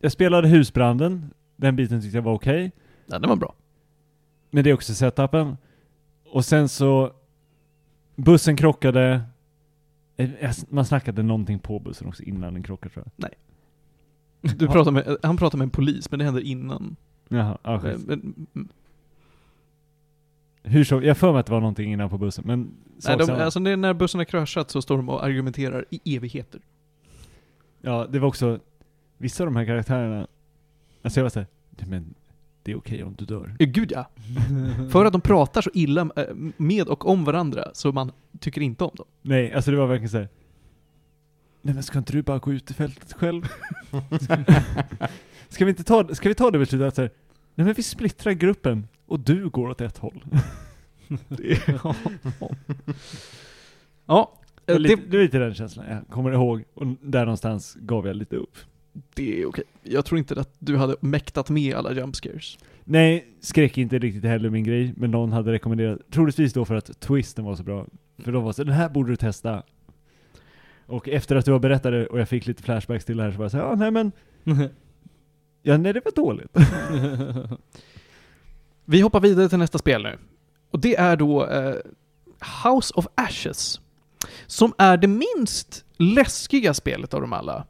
Jag spelade husbranden, den biten tyckte jag var okej. ja, det var bra. Men det är också setupen. Och sen så... Bussen krockade. Eh, Man snackade någonting på bussen också innan den krockade tror jag. Du pratar med, han pratar med en polis, men det händer innan. Jaha, ja, Eh, men, mm. Hur så? Jag för mig att det var någonting innan på bussen, men... Nej, de, alltså när bussen har kraschat så står de och argumenterar i evigheter. Ja, det var också... Vissa av de här karaktärerna... Alltså jag var såhär, "Nej, men det är okej om du dör. Ja, gud ja. För att de pratar så illa eh, med och om varandra, så man tycker inte om dem. Nej, alltså det var verkligen såhär... Nej men ska inte du bara gå ut i fältet själv? ska vi inte ta, ska vi ta det beslutet att såhär, nej men vi splittrar gruppen och du går åt ett håll. Ja, Det, eh, det, det var lite den känslan jag kommer ihåg, och där någonstans gav jag lite upp. Det är okej. Jag tror inte att du hade mäktat med alla jump scares. Nej, skräck är inte riktigt heller min grej, men någon hade rekommenderat, troligtvis då för att twisten var så bra. För de var så den här borde du testa. Och efter att du har berättat det och jag fick lite flashbacks till det här så var jag så här, ja nej men, ja nej det var dåligt. Vi hoppar vidare till nästa spel nu. Och det är då eh, House of Ashes. Som är det minst läskiga spelet av dem alla.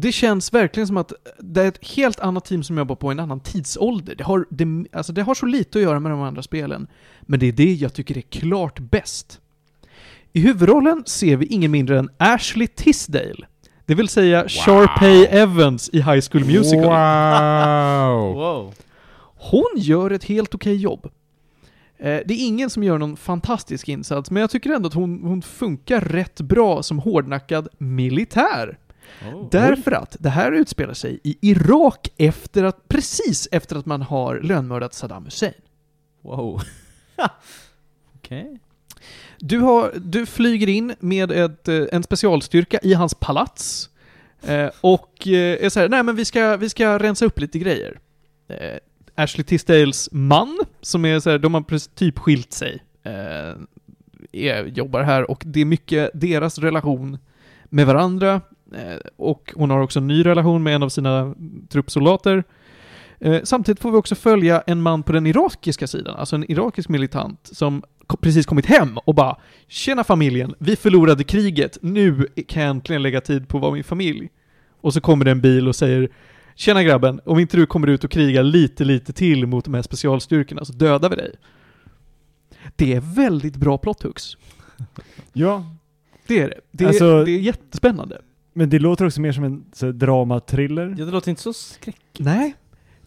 Det känns verkligen som att det är ett helt annat team som jobbar på en annan tidsålder. Det har, det, alltså det har så lite att göra med de andra spelen. Men det är det jag tycker är klart bäst. I huvudrollen ser vi ingen mindre än Ashley Tisdale. Det vill säga Sharpay Evans i High School Musical. Wow! Wow. Hon gör ett helt okej jobb. Eh, det är ingen som gör någon fantastisk insats, men jag tycker ändå att hon, hon funkar rätt bra som hårdnackad militär. Oh. Därför att det här utspelar sig i Irak efter att, precis efter att man har lönnmördat Saddam Hussein. Wow. Okej. Du, har, du flyger in med ett, eh, en specialstyrka i hans palats eh, och eh, är så här, nej men vi ska, vi ska rensa upp lite grejer. Eh, Ashley Tisdales man, som är så här, de har typ skilt sig, är, jobbar här och det är mycket deras relation med varandra och hon har också en ny relation med en av sina truppsoldater. Eh, samtidigt får vi också följa en man på den irakiska sidan, alltså en irakisk militant som precis kommit hem och bara Tjena familjen, vi förlorade kriget, nu kan jag äntligen lägga tid på att vara min familj. Och så kommer det en bil och säger Tjena grabben, om inte du kommer ut och krigar lite, lite till mot de här specialstyrkorna så dödar vi dig. Det är väldigt bra plot hooks. Ja, Det är det. Det är, Alltså- det är jättespännande. Men det låter också mer som en så, här, drama-thriller. Ja, det låter inte så skräck. Nej.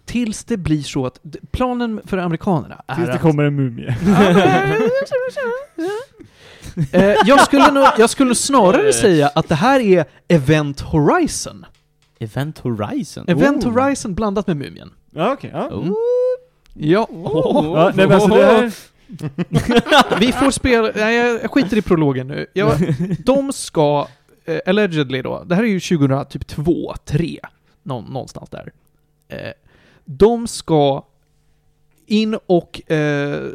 Tills det blir så att planen för amerikanerna är Tills det att kommer en mumie. Eh, jag, skulle nog, jag skulle snarare säga att det här är Event Horizon. Event Horizon? Event Oh. Horizon blandat med Mumien. Ja, okej. ja. Oh. Ja. Ja, nej men alltså det här... Vi får spela... Nej, jag skiter i prologen nu. Jag, de ska, eh, allegedly då, det här är ju 2002, 3, nå, någonstans där. Eh, de ska in och eh,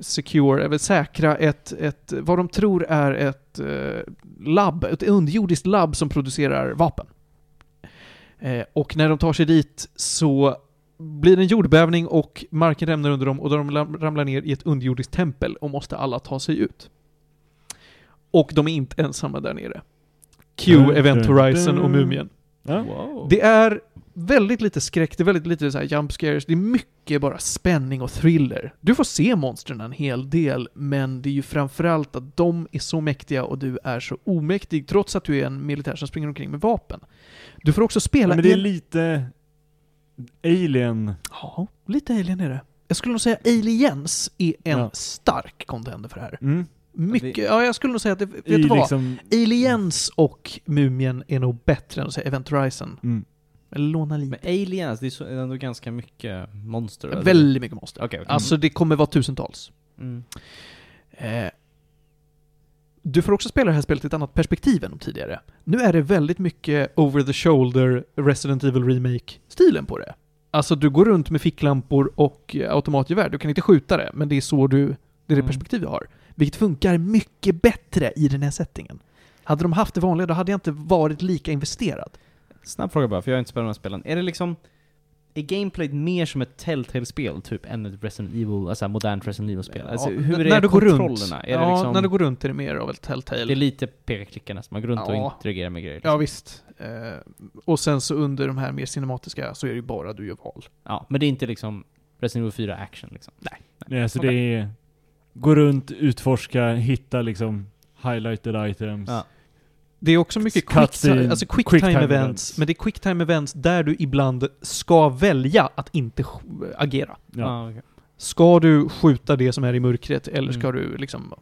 secure, eller säkra ett, ett, vad de tror är ett eh, labb, ett underjordiskt labb som producerar vapen. Eh, och när de tar sig dit så blir det en jordbävning och marken rämnar under dem och de ramlar ner i ett underjordiskt tempel och måste alla ta sig ut. Och de är inte ensamma där nere. Q, Event Horizon och. Mumien. Ja. Wow. Det är väldigt lite skräck, det är väldigt lite så här jump scares, det är mycket bara spänning och thriller. Du får se monstren en hel del, men det är ju framförallt att de är så mäktiga och du är så omäktig, trots att du är en militär som springer omkring med vapen. Du får också spela Ja, men det är en- lite Alien. Ja, lite Alien är det. Jag skulle nog säga Aliens är en Ja. stark contender för det här. Mm. Mycket, ja jag skulle nog säga att, det, vet I du vad? liksom... Aliens och Mumien är nog bättre än att säga Event Horizon. Mm. Eller låna lite. Men aliens, det är så, ändå ganska mycket monster. eller? Väldigt mycket monster. Okej, okej. Alltså det kommer vara tusentals. Mm. Eh, du får också spela det här spelet i ett annat perspektiv än de tidigare. Nu är det väldigt mycket over the shoulder Resident Evil Remake-stilen på det. Alltså du går runt med ficklampor och eh, automatgevär. Du kan inte skjuta det, men det är så du, det är det Mm. perspektiv du har. Vilket funkar mycket bättre i den här settingen. Hade de haft det vanliga, då hade jag inte varit lika investerad. Snabb fråga bara, för jag har inte spelat de här spelen. Är det liksom... Är gameplayet mer som ett Telltale-spel, typ, än ett Resident Evil, alltså modernt Resident Evil-spel? Alltså, Ja, hur n- är när du går runt. kontrollerna? Är ja, det liksom... när du går runt är det mer av ett Telltale. Det är lite peka-klicka nästan, man går runt Ja. och interagerar med grejer. Ja, Liksom. visst. Eh, och sen så under de här mer cinematiska så är det ju bara du gör val. Ja, men det är inte liksom Resident Evil 4 action liksom. Nej, alltså Okej. det är... Gå runt, utforska, hitta liksom highlighted items. Ja. Det är också mycket quick, Cutscene, alltså quick, quick events, events. men det är quick time events där du ibland ska välja att inte agera. Ja. Ah, okej. Ska du skjuta det som är i mörkret eller ska Mm. du liksom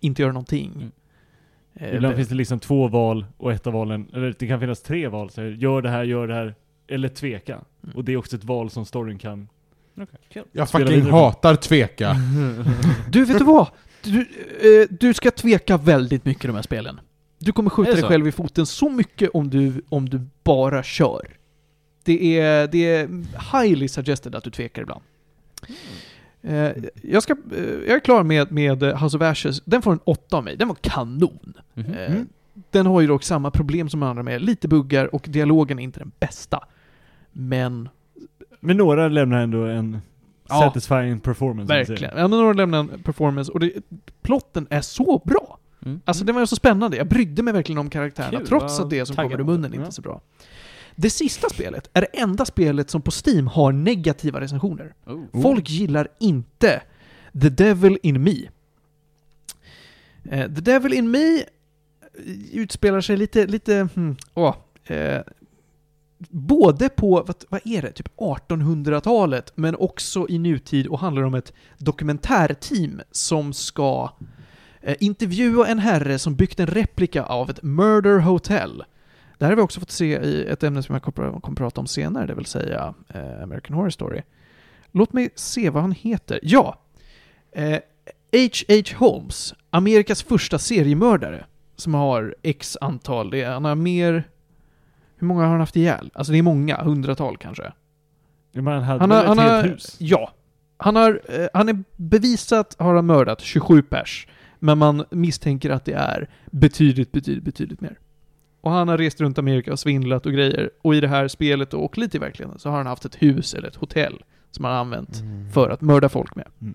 inte göra någonting? Mm. Ibland finns det liksom två val och ett av valen, eller det kan finnas tre val. Så här, gör det här, gör det här, eller tveka. Mm. Och det är också ett val som storyn kan... Kul. Jag Spela fucking vidare hatar tveka. Du, vet du vad? Du, eh, du ska tveka väldigt mycket i de här spelen. Du kommer skjuta dig själv i foten så mycket om du, om du bara kör. Det är, det är highly suggested att du tvekar ibland. Eh, jag, ska, eh, jag är klar med, med House of Ashes. Den får en 8 av mig. Den var kanon. Mm. Den har ju dock samma problem som andra med. Lite buggar och dialogen är inte den bästa. Men Men några lämnar ändå en Ja. satisfying performance. verkligen. Ja, men några lämnar en performance och det, plotten är så bra. Mm. Alltså det var så spännande. Jag brydde mig verkligen om karaktärerna Kul, trots att det som kommer ur munnen inte Ja. är så bra. Det sista spelet är det enda spelet som på Steam har negativa recensioner. Oh. Folk gillar inte The Devil in Me. Eh, The Devil in Me eh, utspelar sig lite, lite, hmm, åh, eh, både på, vad, vad är det, typ 1800-talet, men också i nutid och handlar om ett dokumentärteam som ska eh, intervjua en herre som byggt en replika av ett murder hotel. Det här har vi också fått se i ett ämne som jag kommer, kommer prata om senare, det vill säga eh, American Horror Story. Låt mig se vad han heter. Ja! Eh, H.H. Holmes, Amerikas första seriemördare, som har x antal, det är, han har mer... Hur många har han haft ihjäl? Alltså det är många, hundratal kanske. Men han hade Han har, ett han helt har, hus? ja. Han har, eh, han är bevisat har han mördat 27 pers. Men man misstänker att det är betydligt, betydligt, betydligt mer. Och han har rest runt Amerika och svindlat och grejer. Och i det här spelet och lite i verkligheten så har han haft ett hus eller ett hotell som han har använt för att mörda folk med. Mm.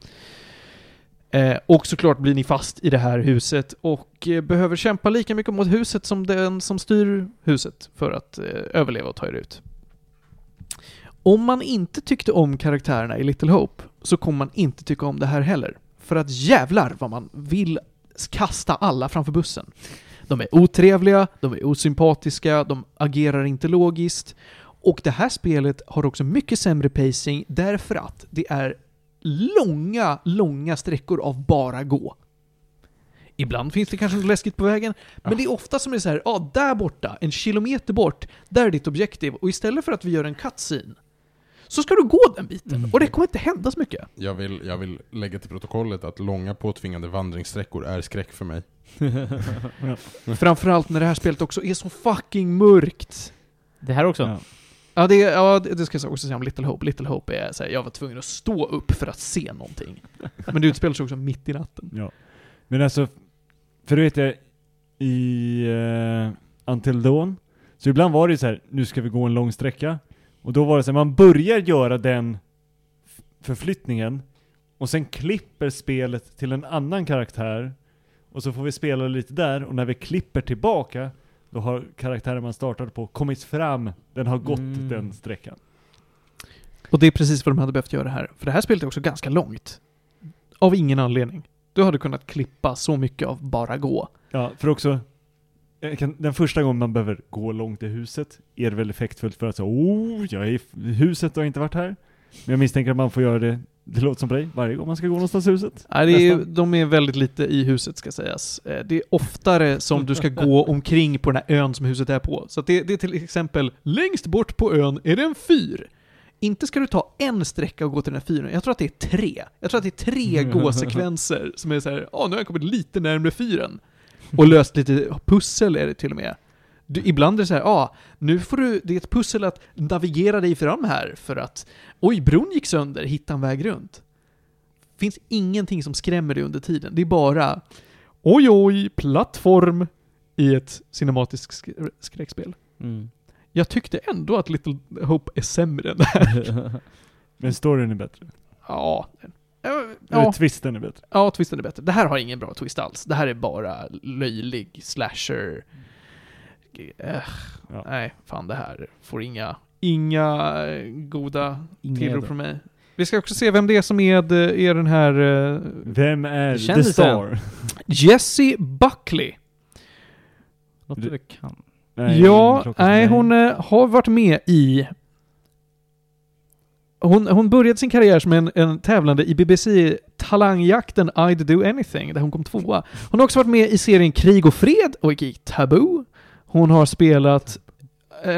Eh, och såklart blir ni fast i det här huset och eh, behöver kämpa lika mycket mot huset som den som styr huset för att eh, överleva och ta er ut. Om man inte tyckte om karaktärerna i Little Hope så kommer man inte tycka om det här heller. För att jävlar vad man vill kasta alla framför bussen. De är otrevliga, de är osympatiska, de agerar inte logiskt. Och det här spelet har också mycket sämre pacing därför att det är långa, långa sträckor av bara gå. Ibland finns det kanske något läskigt på vägen, men det är ofta som det är så här, ja, där borta, en kilometer bort, där är ditt objektiv. Och istället för att vi gör en cutscene, så ska du gå den biten. Och det kommer inte hända så mycket. Jag vill, jag vill lägga till protokollet att långa påtvingade vandringssträckor är skräck för mig. Framförallt när det här spelet också är så fucking mörkt. Det här också? Ja. Ja, det, ja, det ska jag också säga om Little Hope. Little Hope är såhär, jag var tvungen att stå upp för att se någonting. Men det utspelar sig också mitt i natten. Ja. Men alltså, för du vet jag, i uh, Until Dawn, så ibland var det ju så här, nu ska vi gå en lång sträcka. Och då var det så här, man börjar göra den förflyttningen, och sen klipper spelet till en annan karaktär, och så får vi spela lite där, och när vi klipper tillbaka, då har karaktären man startade på kommit fram, den har gått Mm. den sträckan. Och det är precis vad de hade behövt göra här. För det här spelet är också ganska långt. Av ingen anledning. Du hade kunnat klippa så mycket av bara gå. Ja, för också, kan, den första gången man behöver gå långt i huset är det väl effektfullt för att säga oh, jag är i huset och har inte varit här. Men jag misstänker att man får göra det, det låter som på dig, varje gång man ska gå någonstans i huset. Nej, det är, Nästan. de är väldigt lite i huset ska sägas. Eh, Det är oftare som du ska gå omkring på den här ön som huset är på. Så det, det är till exempel, längst bort på ön är det en fyr. Inte ska du ta en sträcka och gå till den här fyren. Jag tror att det är tre. Jag tror att det är tre gåsekvenser som är så här, ja nu har jag kommit lite närmare fyren. Och löst lite pussel är det till och med. Du, ibland är det så här, ja, ah, nu får du, det är ett pussel att navigera dig fram här för att, oj, bron gick sönder, hitta en väg runt. Finns ingenting som skrämmer dig under tiden. Det är bara, oj, oj, plattform i ett cinematiskt sk- skräckspel. Mm. Jag tyckte ändå att Little Hope är sämre än det här. Men storyn är bättre. Ja. Eller Ja, twisten är bättre. ja, twisten är bättre. Det här har ingen bra twist alls. Det här är bara löjlig slasher. Äh, Ja. Nej, fan det här får inga, inga eh, goda tillrop från mig. Vi ska också se vem det är som är, är den här eh, Vem är The. Star? Jessie Buckley. Låter det kan. ja, klockan- nej, hon eh, har varit med i... Hon, hon började sin karriär som en, en tävlande i BBC Talangjakten I'd Do Anything, där hon kom tvåa. Hon har också varit med i serien Krig och Fred och i Taboo. Hon har spelat eh,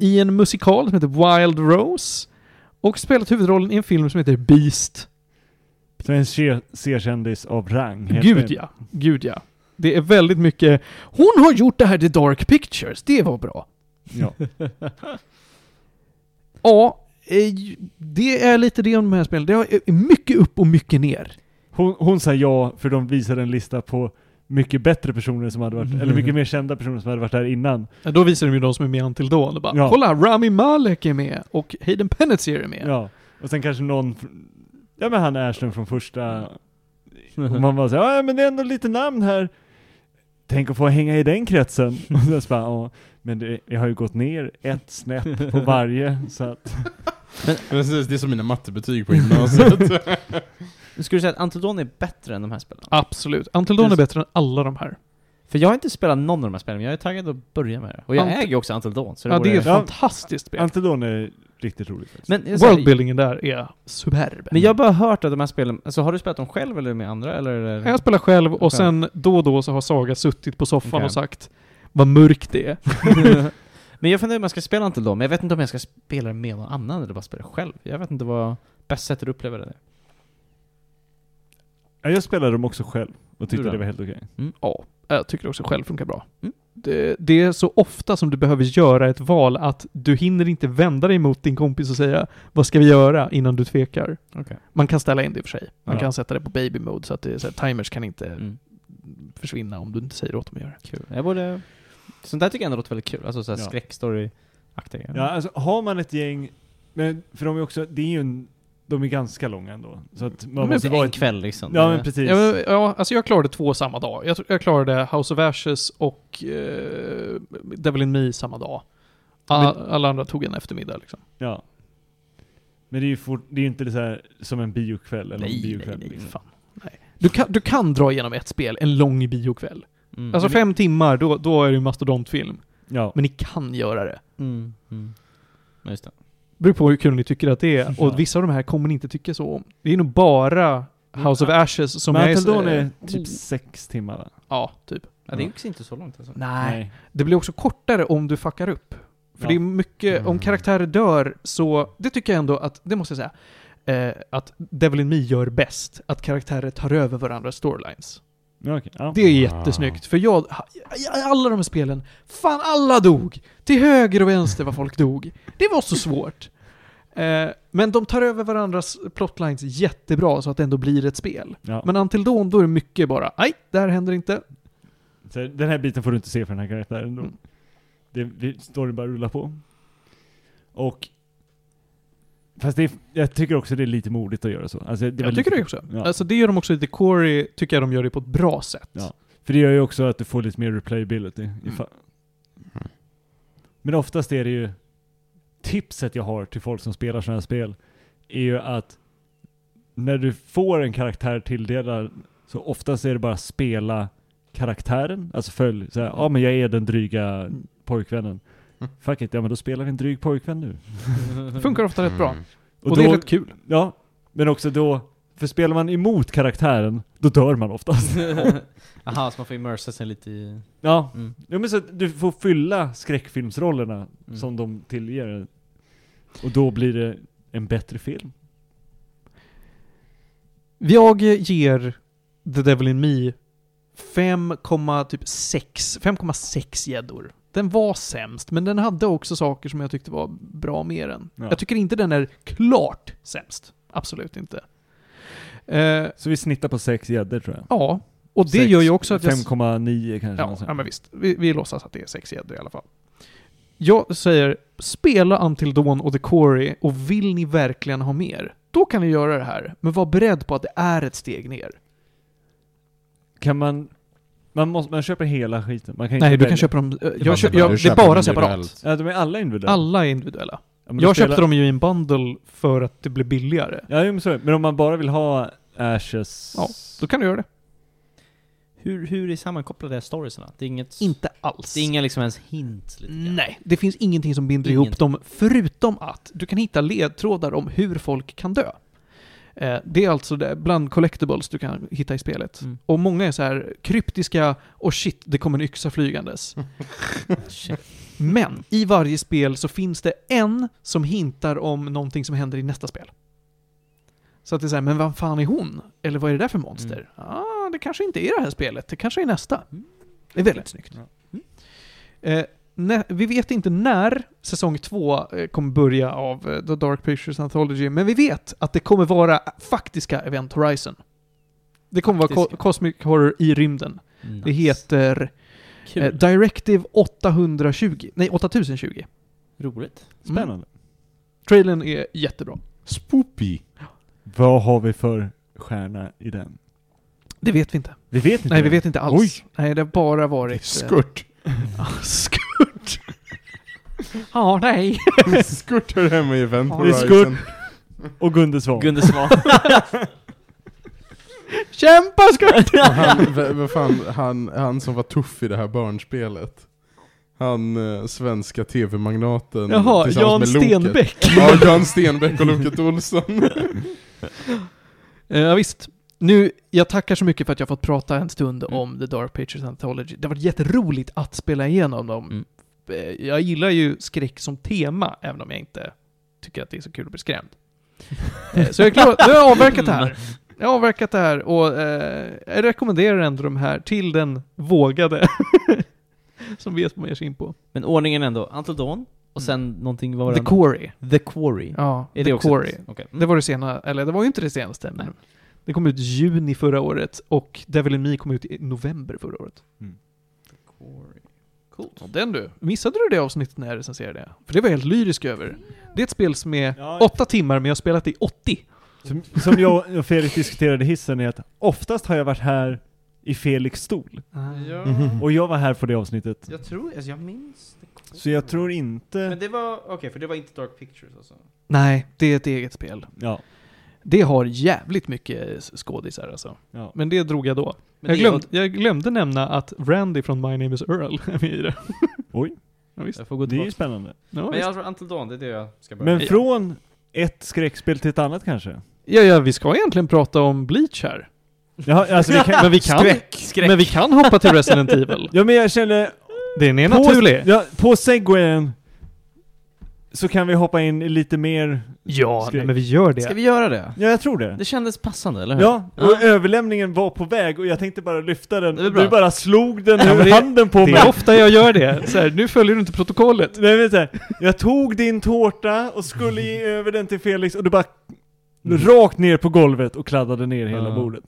i en musikal som heter Wild Rose. Och spelat huvudrollen i en film som heter Beast. Så en C-kändis av rang. Gud ja, gud ja. Det är väldigt mycket... Hon har gjort det här The Dark Pictures, det var bra. Ja. Ja, eh, det är lite det om de här spelen. Det är mycket upp och mycket ner. Hon, hon sa ja för de visade en lista på mycket bättre personer som hade varit, eller mycket mer kända personer som hade varit där innan. Ja, Då visar de ju de som är med Until Dawn och bara Ja. Kolla, Rami Malek är med och Hayden Panettiere är med. Ja. Och sen kanske någon, ja men han Ashton från första, och man bara såhär, ja men det är ändå lite namn här. Tänk att få hänga i den kretsen. Och så bara, ja, men det, jag har ju gått ner ett snäpp på varje, så att, Precis, det är som mina mattebetyg på gymnasiet. Skulle du säga att Until Dawn är bättre än de här spelen? Absolut. Until Dawn är bättre än alla de här. För jag har inte spelat någon av de här spelen, men jag är taggad att börja med det. Och jag Ant- äger ju också Until Dawn, så det Ja, det är ett Ja. fantastiskt spel. Antedon är riktigt roligt faktiskt. Men, säger- Worldbuildingen där är superb. men jag har bara hört att de här spelen, alltså har du spelat dem själv eller med andra eller? Jag spelar själv och sen då och då så har Saga suttit på soffan Okej. och sagt vad mörkt det är. men jag funderar om jag ska spela Until Dawn, men jag vet inte om jag ska spela det med någon annan eller bara spela själv. Jag vet inte vad bäst sätt att uppleva det är. Ja, jag spelade dem också själv och tyckte då? det var helt okej. Ja, jag tycker också själv funkar bra. Mm. Det, det är så ofta som du behöver göra ett val att du hinner inte vända dig mot din kompis och säga vad ska vi göra innan du tvekar. Okej. Man kan ställa in det i och för sig. Man Ja. kan sätta det på baby mode så att det så här, timers kan inte Mm. försvinna om du inte säger åt dem att göra det. Kul. Jag borde... Sånt där tycker jag ändå låter väldigt kul. Alltså såhär Ja. skräckstory-aktiga. Ja, alltså har man ett gäng, men för de är också, det är ju en, de är ganska långa ändå. Så att man Men måste det är vara en ett, kväll liksom. Ja men precis. Ja, men, ja, alltså jag klarade två samma dag. Jag, tror- jag klarade House of Ashes och eh, Devil in Me samma dag. A, alla andra tog en eftermiddag liksom. Ja. Men det är ju fort, det är ju inte det så här, som en biokväll eller en biokväll. nej, liksom. fan. Nej. Du, kan, du kan dra igenom ett spel, en lång biokväll. Mm. Alltså Men- fem timmar, då, då är det ju mastodontfilm. Ja. Men ni kan göra det. Mm. Mm. Just det. Beror på hur kul ni tycker att det är. Ja. Och vissa av de här kommer ni inte tycka så om. Det är nog bara House of Ashes som Men jag är... Dawn är typ sex timmar va? Ja, typ. Ja, det är också inte så långt alltså. Nej. Det blir också kortare om du fuckar upp. För Ja. det är mycket, om Mm. karaktärer dör så, det tycker jag ändå att, det måste jag säga, eh, att Devil in Me gör bäst. Att karaktärer tar över varandras storylines. Okej. Ja. Det är jättesnyggt, för jag, i alla de här spelen, fan alla dog! Till höger och vänster var folk dog. Det var så svårt. Eh, men de tar över varandras plotlines jättebra så att det ändå blir ett spel. Ja. Men Until Dawn, då är det mycket bara, nej, det här händer inte. Så den här biten får du inte se för den här karaktären. då. Mm. Det, det står det bara rulla på. Och Fast det är, jag tycker också det är lite modigt att göra så. Alltså, det Jag tycker lite, det också. Ja. Alltså det gör de också The Quarry, tycker jag de gör det på ett bra sätt. Ja. För det gör ju också att du får lite mer replayability. Mm. Men oftast är det ju tipset jag har till folk som spelar sådana här spel är ju att när du får en karaktär tilldelad så oftast är det bara spela karaktären, alltså följ såhär, ja men jag är den dryga pojkvännen. Fuck it, ja men då spelar vi en dryg pojkvän nu. Det funkar ofta rätt bra. Mm. Och, det är rätt kul. Ja, men också då, för spelar man emot karaktären, då dör man oftast. Jaha, så man får immersa sig lite i... ja, Mm. Ja men så att du får fylla skräckfilmsrollerna Mm. som de tillger. Och då blir det en bättre film. Jag ger The Devil in Me 5,6 typ 5,6 gäddor. Den var sämst, men den hade också saker som jag tyckte var bra med den. Ja. Jag tycker inte den är klart sämst. Absolut inte. Eh, Så vi snittar på sex gäddor tror jag. ja, och det Sex- gör ju också att jag... 5,9 kanske. Ja, ja, men visst. Vi, vi låtsas att det är sex gäddor i alla fall. Jag säger, spela Until Dawn och The Quarry och vill ni verkligen ha mer, då kan ni göra det här. Men var beredd på att det är ett steg ner. Kan man... Man, måste, man köper hela skiten? Man kan Nej, inte du kan köpa dem... Jag, köp, jag, det är bara separat. Ja, de är alla individuella? Alla är individuella. Ja, Jag köpte dem ju i en bundle för att det blev billigare. Ja, jo, men det. Men om man bara vill ha Ashes... Ja. Då kan du göra det. Hur, hur är sammankopplade storiesarna? Det är inget... Inte alls. Det är inga liksom ens hint lite grann. Nej, det finns ingenting som binder Inget. ihop dem, förutom att du kan hitta ledtrådar om hur folk kan dö. Eh, Det är alltså bland collectibles du kan hitta i spelet. Mm. Och många är så här kryptiska, och shit, det kommer en yxa flygandes. Men i varje spel så finns det en som hintar om någonting som händer i nästa spel. Så att det är såhär, men vad fan är hon? Eller vad är det där för monster? Ja, ah, det kanske inte är det här spelet, det kanske är nästa. Mm. Det är väldigt snyggt. Mm. Eh, vi vet inte när säsong två eh, kommer börja av eh, The Dark Pictures Anthology, men vi vet att det kommer vara faktiska Event Horizon. Det kommer vara Faktiska. ko- Cosmic Horror i rymden. Det Nice. heter Kul. eh, Directive 820, nej 8020. Roligt. Spännande. Trailern är jättebra. Spoopy. Vad har vi för stjärna i den? Det vet vi inte. Vi vet inte Nej, vi det. vet inte alls. Oj. Nej, det har bara varit... eh, Skurt. Ja, skurt. Ja, nej. Skurt hör hemma i Event Ja, Horizon. Och Gunde Svan. Gunde Svan. Kämpa skurt! Och han, vad fan, han, han som var tuff i det här barnspelet. Han eh, svenska tv-magnaten Jaha, tillsammans Jan med Loket. Stenbeck. Ja, Jan Stenbeck och Loket Olsson. Eh, Ja, visst. Nu, jag tackar så mycket för att jag fått prata en stund Mm. om The Dark Pictures Anthology. Det har varit jätteroligt att spela igenom dem. Mm. Eh, Jag gillar ju skräck som tema, även om jag inte tycker att det är så kul att bli skrämd. Eh, Så jag är glad, nu har jag avverkat det här. Jag har avverkat det här och eh, jag rekommenderar ändå de här till den vågade som vet vad man ger sig in på. Men ordningen ändå, Until Dawn, och sen någonting, vad var The det? Quarry. The Quarry. Ja, Är The det Quarry. ett- Okej. Mm. Det var det senaste, eller det var ju inte det senaste, men Nej. det kom ut i juni förra året och Devil in Me kom ut i november förra året. Quarry. Coolt. Och den du, missade du det avsnittet när jag recenserade det? För det var jag helt lyrisk över. Det är ett spel som är Ja. åtta timmar, men jag har spelat i 80. Som, som jag och Felix diskuterade i hissen är att oftast har jag varit här i Felix stol. Ja. Mhm. Och jag var här på det avsnittet. Jag tror, alltså jag minns det. Så jag tror inte... Men det var, okej, för det var inte Dark Pictures alltså? Nej, det är ett eget spel. Ja. Det har jävligt mycket skådisar alltså. ja. Men det drog jag då. Men Jag, glömde, jag glömde nämna att Randy från My Name Is Earl är med i det. Oj, Ja, visst. Jag får gå det är ju spännande. Ja, Men jag tror Until Dawn, det är det jag ska börja Men med. från ett skräckspel till ett annat kanske? ja, ja, vi ska egentligen prata om Bleach här. Ja, alltså vi kan... Men vi kan, Skräck, skräck. Men vi kan hoppa till Resident Evil. Ja men jag känner... Den är På, naturlig. ja, på segwayen så kan vi hoppa in i lite mer... Ja, Skräck. nej, men vi gör det. Ska vi göra det? Ja, jag tror det. Det kändes passande, eller hur? Ja, och Ja. överlämningen var på väg och jag tänkte bara lyfta den. Det och. Du bara slog den ur det- handen på Det mig. är ofta jag gör det. Så här, nu följer du inte protokollet. Nej, men så här, jag tog din tårta och skulle ge över den till Felix och du bara rakt ner på golvet och kladdade ner hela bordet.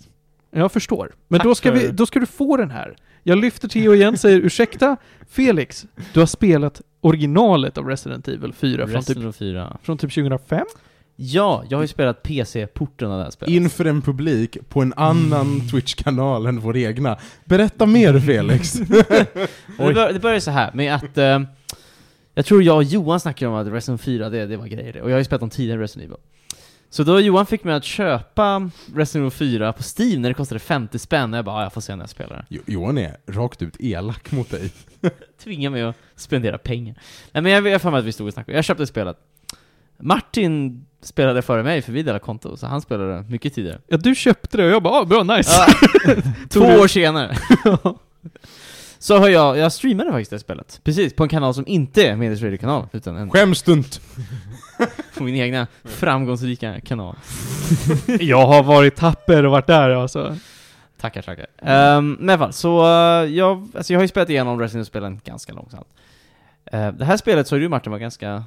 Jag förstår. Men Tack då ska, vi, då ska du få den här. Jag lyfter Theo igen säger ursäkta, Felix, du har spelat originalet av Resident Evil 4 från typ, Resident Evil 4. från typ 2005? Ja, jag har ju spelat PC-porten av det här spelet. Inför en publik på en annan Twitch-kanal än vår egna. Berätta mer Felix. det, bör, det började så här med att eh, jag tror jag och Johan snackade om att Resident 4, det, det var grejer det. Och jag har ju spelat om tidigare Resident Evil. Så då Johan fick mig att köpa Resident Evil 4 på Steam när det kostade 50 spänn, och jag bara "Ja, jag får se när jag spelar det. Jo- Johan är rakt ut elak mot dig. Tvinga mig att spendera pengar. Nej men jag har för mig att vi stod och snackade, jag köpte spelet. Martin spelade före mig, för vi delade konto, så han spelade mycket tidigare. Ja, du köpte det och jag bara ah, bra, nice. Två år senare. Så har jag, jag streamade faktiskt det spelet. Precis, på en kanal som inte är Medis Radio-kanal, utan en, Skäms du inte? På min egna framgångsrika kanal. jag har varit tapper och varit där alltså. Tackar, tackar. Um, men i alla fall, så uh, jag, alltså jag har ju spelat igenom Resident Evil-spelen ganska långsamt. Uh, det här spelet så du Martin var ganska...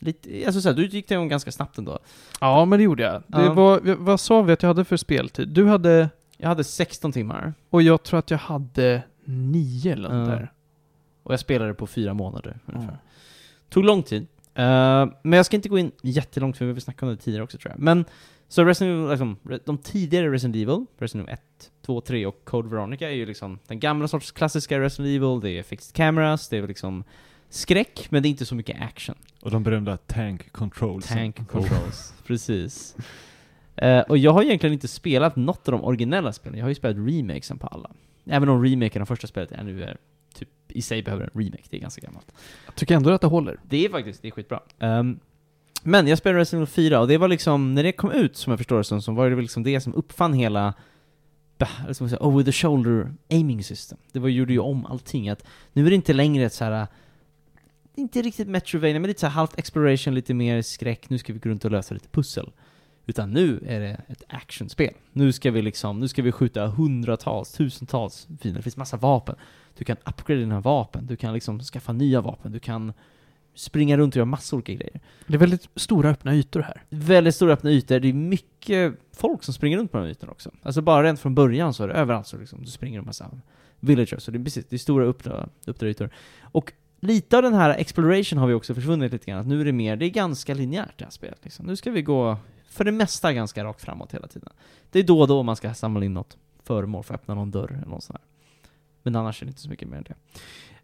Lite, alltså så här, du gick igenom ganska snabbt ändå. Ja, men det gjorde jag. Det Ja. var, vad sa vi att jag hade för speltid? Du hade, Jag hade 16 timmar, och jag tror att jag hade nio eller något Ja. där. och jag spelade på fyra månader ungefär. Ja. Tog lång tid. Uh, men jag ska inte gå in jättelångt för vi har snackat om det tidigare också tror jag. Men, så Resident Evil, liksom, de tidigare Resident Evil, Resident Evil 1, 2, 3 och Code Veronica är ju liksom den gamla sorts klassiska Resident Evil, det är fixed cameras, det är liksom skräck, men det är inte så mycket action. Och de berömda tank controls. Tank controls, precis. Eh, och jag har egentligen inte spelat något av de originella spelen, jag har ju spelat remakesen på alla. Även om remaken av första spelet är nu är, i sig behöver en remake, det är ganska gammalt. Jag tycker ändå att det håller. Det är faktiskt, det är skitbra. Ehm, men jag spelade Resident Evil 4 och det var liksom, när det kom ut som jag förstår det som, så var det liksom det som uppfann hela säga, over the shoulder aiming system. Det var, gjorde ju om allting, att nu är det inte längre ett så här inte riktigt Metrovania, men lite så här halvt exploration, lite mer skräck, nu ska vi gå runt och lösa lite pussel. Utan nu är det ett actionspel. Nu ska vi liksom, nu ska vi skjuta hundratals, tusentals fiender. Det finns massa vapen. Du kan upgrade dina vapen, du kan liksom skaffa nya vapen, du kan springa runt och göra massor olika grejer. Det är väldigt stora öppna ytor här. Väldigt stora öppna ytor, det är mycket folk som springer runt på de här ytorna också. Alltså bara rent från början så är det överallt så liksom, du springer en massa villagers, så det är precis, det är stora öppna, öppna ytor. Och lite av den här exploration har vi också försvunnit lite grann, att nu är det mer, det är ganska linjärt det här spelet liksom. Nu ska vi gå, för det mesta, ganska rakt framåt hela tiden. Det är då och då man ska samla in något föremål för att öppna någon dörr eller något sånt där. Men annars är det inte så mycket mer än det.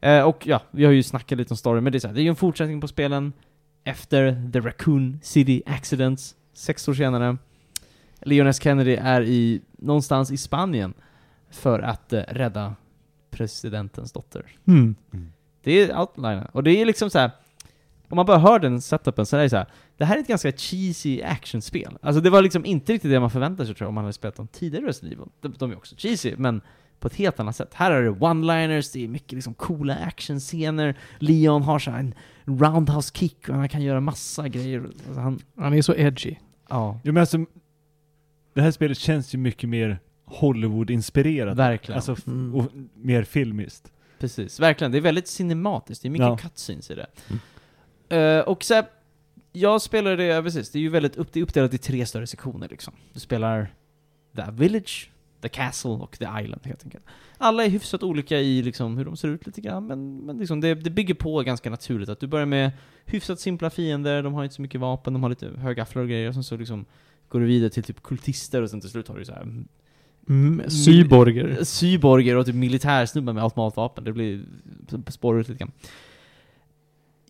Eh, och ja, vi har ju snackat lite om story, men det är, så här, det är ju en fortsättning på spelen efter The Raccoon City Accidents, sex år senare. Leon S. Kennedy är i, någonstans i Spanien för att eh, rädda presidentens dotter. Mm. Det är outlinen. Och det är liksom så här. om man bara hör den setupen så är det så här. det här är ett ganska cheesy actionspel. Alltså det var liksom inte riktigt det man förväntade sig tror jag, om man hade spelat de tidigare Resident Evil. De, de är också cheesy, men på ett helt annat sätt. Här är det one-liners, det är mycket liksom coola actionscener, Leon har så här en roundhouse kick och han kan göra massa grejer. Alltså han, Han är så edgy. ja, Jo men alltså, det här spelet känns ju mycket mer Hollywood-inspirerat. verkligen. Alltså, Mm. och mer filmiskt. Precis, verkligen. Det är väldigt cinematiskt, det är mycket Ja. cutscenes i det. Eh, och så här, jag spelar det, precis, det är ju väldigt upp, det är uppdelat i tre större sektioner liksom. Du spelar The Village, The Castle och The Island helt enkelt. Alla är hyfsat olika i liksom hur de ser ut lite grann, men, men liksom det, det bygger på ganska naturligt att du börjar med hyfsat simpla fiender, de har inte så mycket vapen, de har lite högafflar och grejer, och sen så liksom går du vidare till typ kultister och sen till slut har du så här Mm. Syborger. Syborger och typ militärsnubbar med automatvapen. Det blir spårar ut lite grann.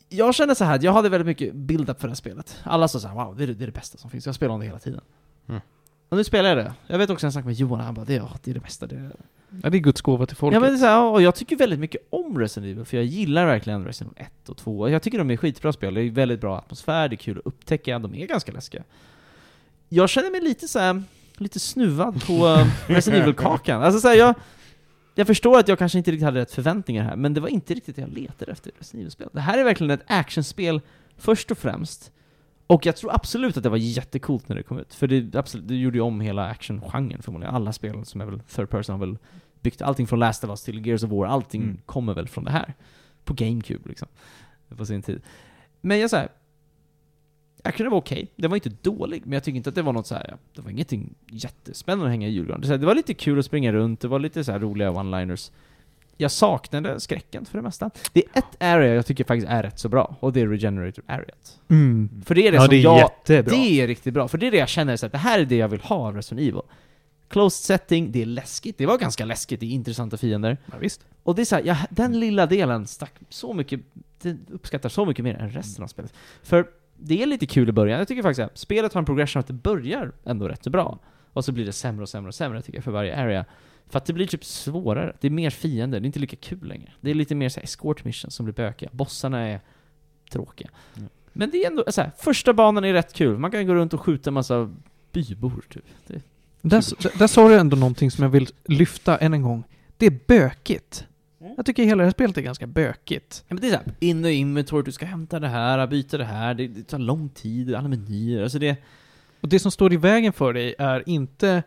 Jag kände så här jag hade väldigt mycket build-up för det här spelet. Alla sa så här, wow, det är, det det bästa som finns. Jag spelar om det hela tiden. Mm. Och nu spelar jag det. Jag vet också, när jag snackade med Johan, han bara, det, ja, det är det bästa. Det är... Ja, det är Guds gåva till folket. Ja men det är så här, och jag tycker väldigt mycket om Resident Evil, för jag gillar verkligen Resident Evil 1 och 2. Jag tycker de är skitbra spel, det är väldigt bra atmosfär, det är kul att upptäcka, de är ganska läskiga. Jag känner mig lite så här, lite snuvad på eh, Resident Evil-kakan. Alltså så här, jag, jag förstår att jag kanske inte riktigt hade rätt förväntningar här, men det var inte riktigt det jag letade efter i Resident Evil-spel. Det här är verkligen ett actionspel, först och främst. Och jag tror absolut att det var jättecoolt när det kom ut, för det, absolut, det gjorde ju om hela actiongenren förmodligen. Alla spel som är väl third person har väl byggt allting från Last of Us till Gears of War, allting Mm. kommer väl från det här. På GameCube liksom. På sin tid. Men jag säger Actionen var okej, den var inte dålig, men jag tycker inte att det var något så här. det var ingenting jättespännande att hänga i julgranen. Det, var lite kul att springa runt, det var lite så här roliga one-liners. Jag saknade skräcken för det mesta. Det är ett area jag tycker faktiskt är rätt så bra, och det är Regenerator Areat. Mm. För det är det Ja, som det är jag... jättebra. Det är riktigt bra, för det är det jag känner så att det här är det jag vill ha av Resident Evil. Closed setting, det är läskigt, det var ganska läskigt, det är intressanta fiender. Ja, visst. Och det är så här, ja, den lilla delen stack så mycket, det uppskattar så mycket mer än resten av spelet. För det är lite kul i början, jag tycker faktiskt att spelet har en progression att det börjar ändå rätt så bra. Och så blir det sämre och sämre och sämre tycker jag för varje area. För att det blir typ svårare, det är mer fiender, det är inte lika kul längre. Det är lite mer så här escort missions som blir bökiga, bossarna är tråkiga. Mm. Men det är ändå så här, första banan är rätt kul, man kan gå runt och skjuta en massa bybor typ. Det, Där, där sa du ändå någonting som jag vill lyfta än en gång. Det är bökigt. Mm. Jag tycker hela det här spelet är ganska bökigt. Ja, men det är såhär, in och inventory, du ska hämta det här, byta det här, det, det tar lång tid, alla menyer, alltså det... Och det som står i vägen för dig är inte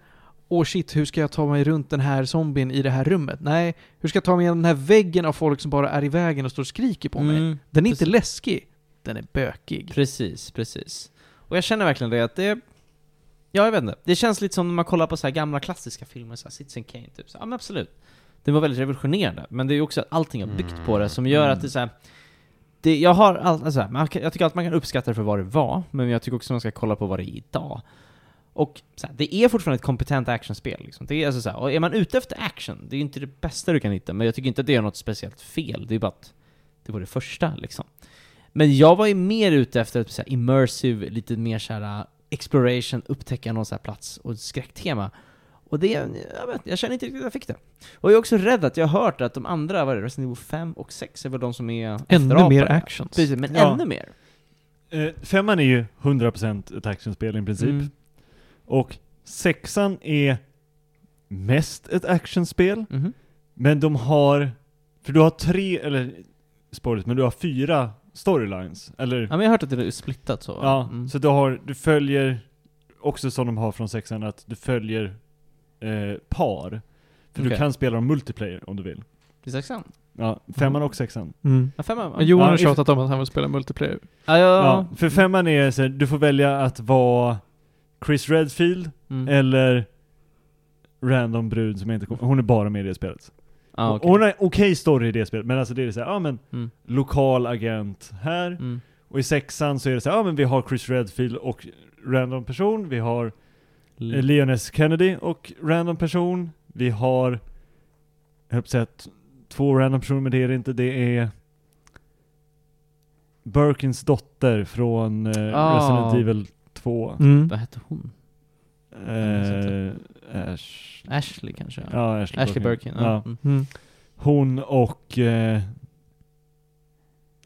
åh shit, hur ska jag ta mig runt den här zombien i det här rummet? Nej, hur ska jag ta mig igenom den här väggen av folk som bara är i vägen och står och skriker på mig? Mm, Den är inte precis. läskig, den är bökig. Precis, precis. Och jag känner verkligen det att det... Ja, jag vet inte. Det känns lite som när man kollar på så här gamla klassiska filmer, så här Citizen Kane, typ. Så, ja men absolut. Det var väldigt revolutionerande, men det är ju också att allting har byggt på det som gör att det är så här, det, jag har all, alltså, jag tycker att man kan uppskatta det för vad det var, men jag tycker också man ska kolla på vad det är idag. Och så här, det är fortfarande ett kompetent actionspel liksom. Det är alltså så här, och är man ute efter action, det är ju inte det bästa du kan hitta, men jag tycker inte att det är något speciellt fel, det är bara att det var det första liksom. Men jag var ju mer ute efter ett så här immersive, lite mer så här uh, exploration, upptäcka någon så här plats och skräcktema. Och det, jag, vet, jag känner inte riktigt att jag fick det. Och jag är också rädd att jag har hört att de andra, vad är det, Resident Evil 5 och 6 är väl de som är Ännu mer actions. Precis, men Ja. ännu mer. Eh, femman är ju 100% ett actionspel i princip. Mm. Och sexan är mest ett actionspel. Mhm. Men de har, för du har tre, eller spoilers, men du har fyra storylines. Eller, Ja men jag har hört att det är splittat så. ja, Mm. så du har, du följer, också som de har från sexan, att du följer eh, par. För du Okej. kan spela dem multiplayer om du vill. I sexan? Ja, femman och sexan. Mm. Ja, femman va? Men Johan har tjatat om att han vill spela multiplayer. Ja, ja, Ja, för femman är så du får välja att vara Chris Redfield Mm. eller random brud som jag inte kommer Hon är bara med i det spelet. Ah, okej. Hon har okej story i det spelet, men alltså det är så här, ja men Mm. lokal agent här. Mm. Och i sexan så är det så här, ja men vi har Chris Redfield och random person, vi har eh, Leon S. Kennedy och random person, vi har, jag säga två random personer, men det är det inte, det är Birkins dotter från eh, Ah. Resident Evil 2. Mm. Vad hette hon? Eh, Ash, Ashley kanske? ja, Ashley, Ashley Birkin. Ja. Ja. Mm. Mm. Hon och eh,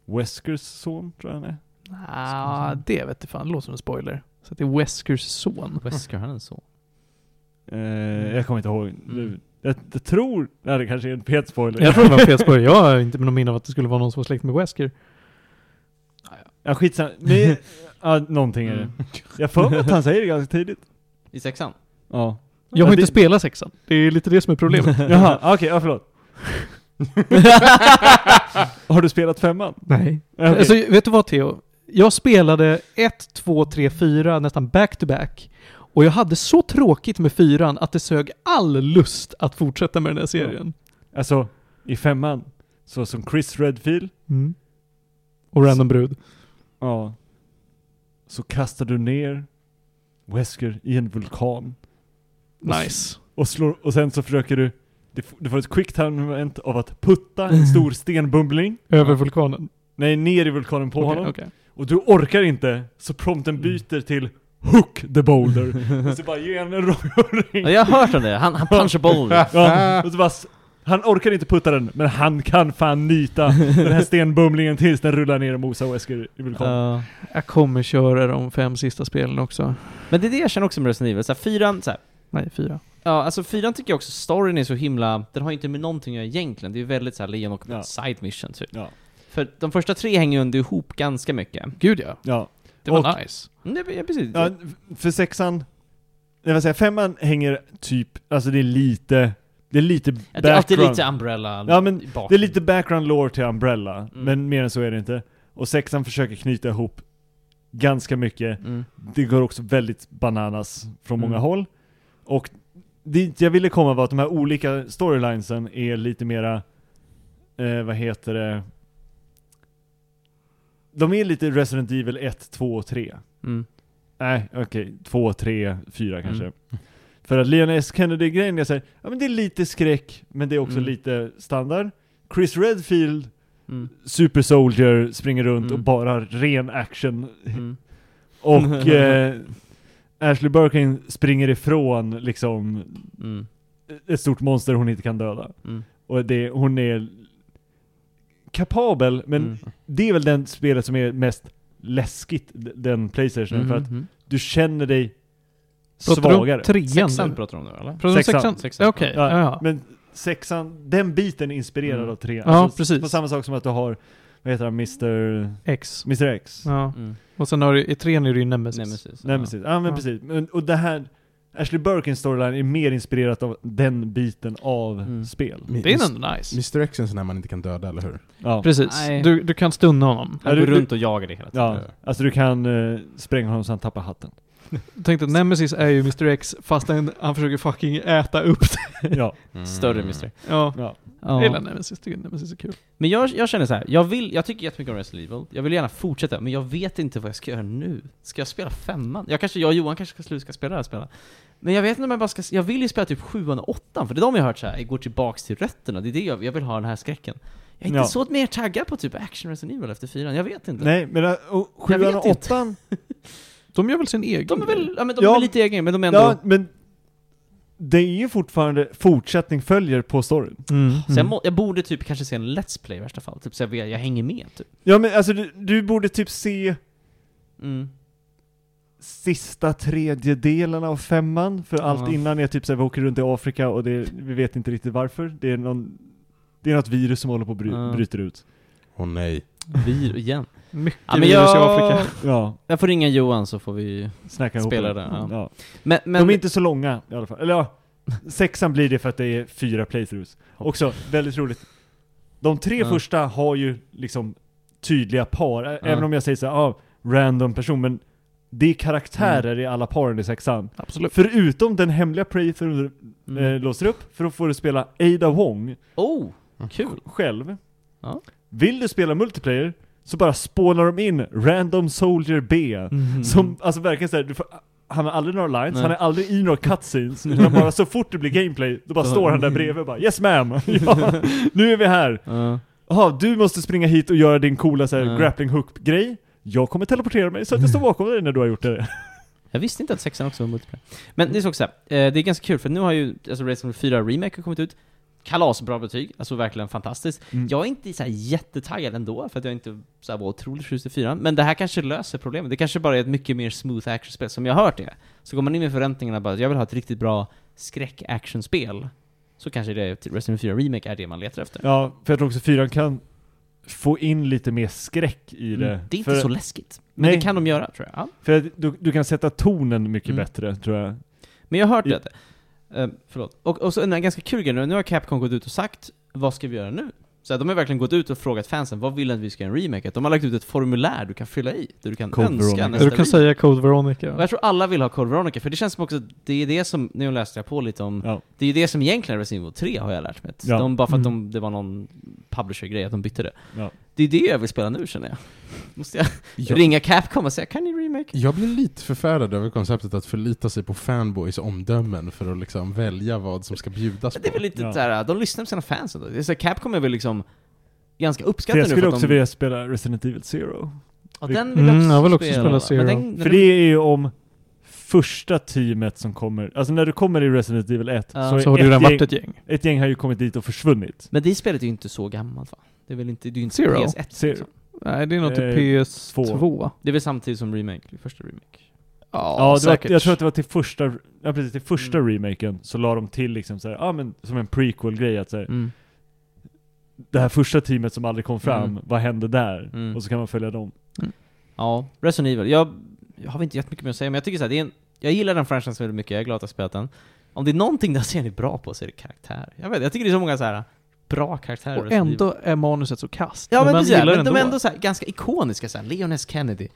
Weskers son, tror jag han är. Ah, det vet jag fan, det låter som en spoiler. Så att det är Weskers son. Wesker, han är så. Eh, jag kommer inte ihåg. nu. Jag, jag tror, nej det kanske är en fet spoiler. Jag tror det var en fet spoiler. Jag har inte någon minne av att det skulle vara någon som var släkt med Wesker. Ja skitsamma. Men, ja, någonting är det. Mm. Jag får mig att han säger det ganska tidigt. I sexan? Ja. Jag har Ja, inte det- spelat sexan. Det är lite det som är problemet. Jaha, okej, ja förlåt. Har du spelat femman? Nej. Okej. Alltså, vet du vad Theo? Jag spelade 1, 2, 3, 4 nästan back to back. Och jag hade så tråkigt med fyran att det sög all lust att fortsätta med den här serien. Alltså, i femman, så som Chris Redfield, Mm. Och random brud. Ja, så kastar du ner Wesker i en vulkan. Nice. Och, slår, och sen så försöker du, du får ett quick time moment av att putta en stor stenbumbling, Över vulkanen. nej ner i vulkanen på Okej, honom. okej. Och du orkar inte, så prompten byter till Hook the boulder. och så bara ge en Ja, ring. jag har hört om det. Han, han punchar boulder. Ja, och så bara, han orkar inte putta den, men han kan fan nita den här stenbumlingen tills den rullar ner och mosar Wesker i vulkanen. Ja. Jag kommer köra de fem sista spelen också. Men det är det jag känner också med Resident Evil. Så här, fyran, så här, Nej, fyra. Ja, alltså fyran tycker jag också, storyn är så himla, den har ju inte med någonting att göra egentligen, det är ju väldigt såhär Leon och Ja. side mission typ. Ja. För de första tre hänger ju ändå ihop ganska mycket. Gud ja. Ja. Det var Och- nice. Mm, Det är precis. ja, för sexan, jag vill säga femman hänger typ, alltså det är lite, det är lite Ja, det är alltid background. lite Umbrella Ja, men. Det är lite background lore till Umbrella, Mm. men mer än så är det inte. Och sexan försöker knyta ihop ganska mycket. Mm. Det går också väldigt bananas från många Mm. håll. Och dit jag ville komma var att de här olika storylinesen är lite mera, eh, vad heter det? De är lite Resident Evil 1, 2 och 3. Mm. Nej, okej. 2, 3, 4 kanske. För att Leon S. Kennedy-grejen, jag säger, ja men det är lite skräck, men det är också Mm. lite standard. Chris Redfield, Mm. Super Soldier, springer runt Mm. och bara ren action. Mm. Och eh, Ashley Birkin springer ifrån liksom Mm. ett stort monster hon inte kan döda. Mm. Och det, hon är kapabel, men Mm. det är väl den spelet som är mest läskigt, den Playstation, för att Mhm. du känner dig Pratar du om svagare. trean? Sexan pratar du om nu eller? Pratar du Sexan. sexan? Sexan. Okej, Ja, ja, ja. Men sexan, den biten är inspirerad Mm. av trean. Ja, Alltså, precis. På samma sak som att du har, vad heter han, Mr. X. Mr X? Ja. Mm. Och sen har du, i trean är det ju Nemesis. Nemesis. Nemesis. Ja, men Ja. precis. Men, och det här, Ashley Birkins storyline är mer inspirerat av den biten av Mm. spel. Det är ändå nice. Mr X är en sån där man inte kan döda, eller hur? Ja. Precis. Nej. Du, du kan stunna honom. Han Ja, går du- runt och jagar det hela tiden. ja, alltså du kan uh, spränga honom så han tappar hatten. Jag tänkte att Nemesis är ju Mr X fast han, han försöker fucking äta upp det. ja. Mm. Större Mr. Ja. ja. Jag gillar Nemesis, tycker Nemesis är kul. Men jag, jag känner så här. Jag, vill, jag tycker jättemycket om Resident Evil, jag vill gärna fortsätta, men jag vet inte vad jag ska göra nu. Ska jag spela femman? Jag, kanske, jag och Johan kanske ska sluta ska spela det här spelet. Men jag vet inte om jag bara ska, jag vill ju spela typ sjuan och åttan, för det är de jag har hört så här, går tillbaks till rötterna, det är det jag, jag vill ha den här skräcken. Jag är inte Ja. så mer taggad på typ action Resident Evil efter fyran, jag vet inte. Nej, men uh, och Jag sjuan och åttan, De gör väl sin egen De är väl, ja men de Ja. är lite egen, men de är ändå... ja men det är ju fortfarande fortsättning följer på storyn. Mm. Så jag, må, jag borde typ kanske se en Let's Play i värsta fall, typ så jag, jag hänger med typ. Ja men alltså du, du borde typ se Mm. sista tredjedelen av femman, för allt Ja. innan är typ såhär, vi åker runt i Afrika och det, vi vet inte riktigt varför. Det är någon, det är något virus som håller på att bry, Ja. bryter ut. Åh nej. Vi igen. Mycket Ja, men virus jag, i Afrika. Ja, jag får ringa Johan så får vi... snacka ihop Spela det. det, ja. ja. Men, men, De är inte så långa i alla fall. Eller ja, sexan blir det för att det är fyra playthroughs. Också väldigt roligt. De tre Ja. första har ju liksom tydliga par, även om jag säger såhär, ah, random person, men det är karaktärer i alla paren i sexan. Absolut. Förutom den hemliga playthrough du mm. eh, låser upp, för då får du spela Ada Wong Oh, kul! själv. Ja. Vill du spela multiplayer, så bara spånar de in Random Soldier B. Mm. Som, alltså verkligen såhär, han har aldrig några lines, Nej. han är aldrig i några cutscenes, utan bara så fort det blir gameplay, då bara står han där bredvid och bara 'Yes ma'am! ja, nu är vi här! Ja. Jaha, du måste springa hit och göra din coola såhär, Ja. grappling hook-grej. Jag kommer teleportera mig så att jag står bakom dig när du har gjort det. Jag visste inte att sexan också var multiplayer. Men det är så också så här, eh, det är ganska kul för nu har ju, alltså Resident Evil 4 Remake har kommit ut, kalasbra betyg, alltså verkligen fantastiskt. Mm. Jag är inte så här jättetaggad ändå, för att jag inte så här var otroligt förtjust i 4 men det här kanske löser problemet. Det kanske bara är ett mycket mer smooth actionspel, som jag har hört det. Så går man in med förväntningarna bara att jag vill ha ett riktigt bra skräck-actionspel, så kanske det Resident Evil 4 Remake är det man letar efter. Ja, för jag tror också fyran kan få in lite mer skräck i det. Mm, det är inte för, så läskigt. Men Nej. det kan de göra, tror jag. Ja. För du, du kan sätta tonen mycket Mm. bättre, tror jag. Men jag har hört I- det. Uh, förlåt. Och, och så en ganska kul grej nu, nu har Capcom gått ut och sagt vad ska vi göra nu? Så här, de har verkligen gått ut och frågat fansen, vad vill att vi ska göra en remake? De har lagt ut ett formulär du kan fylla i, där du kan Code önska Veronica. nästa Du kan remake. säga Code Och Veronica. jag tror alla vill ha Code Veronica, för det känns som också, det är det som, nu läste jag på lite om, Ja. det är ju det som egentligen är Resident Evil 3 har jag lärt mig. Ja. De, bara för att Mm. de, det var någon publisher-grej, att de bytte det. Ja. Det är det jag vill spela nu känner jag. Måste jag Jag, ringa Capcom och säga, kan ni remake? jag blir lite förfärad över konceptet att förlita sig på fanboys omdömen för att liksom välja vad som ska bjudas Men det är på. väl lite Ja. såhär, de lyssnar på sina fans ändå. Det är så här, Capcom är väl liksom ganska jag nu skulle för att också de... vilja spela Resident Evil Zero. Ja, den vill jag Mm, också, jag vill också spela. spela Zero. Den, För det är ju om första teamet som kommer, alltså när du kommer i Resident Evil 1 Ja. så, Så har ett, redan gäng, varit ett gäng. ett gäng har ju kommit dit och försvunnit. men det spelet är ju inte så gammalt va? Det är väl inte, det är ju inte Zero? PS1 Zero. liksom. Nej, det är nog Eh, till PS2. Det är väl samtidigt som remake, första remake. Ja, Ja, det var, säkert. jag tror att det var till första, ja precis, till första Mm. remaken så la de till liksom såhär, ja men som en prequel-grej att säga Mm. det här första teamet som aldrig kom fram, Mm. vad hände där? Mm. Och så kan man följa dem. Ja, Resident Evil. Jag, jag har inte jättemycket mer att säga, men jag tycker så här, det är en, jag gillar den franchisen väldigt mycket, jag är glad att jag spelat den. Om det är någonting där serien är bra på så är det karaktär. Jag vet jag tycker det är så många så här bra karaktärer Och ändå är manuset så kast. Ja men, man precis, gillar men de är ändå så här, ganska ikoniska så här. Leon S. Kennedy,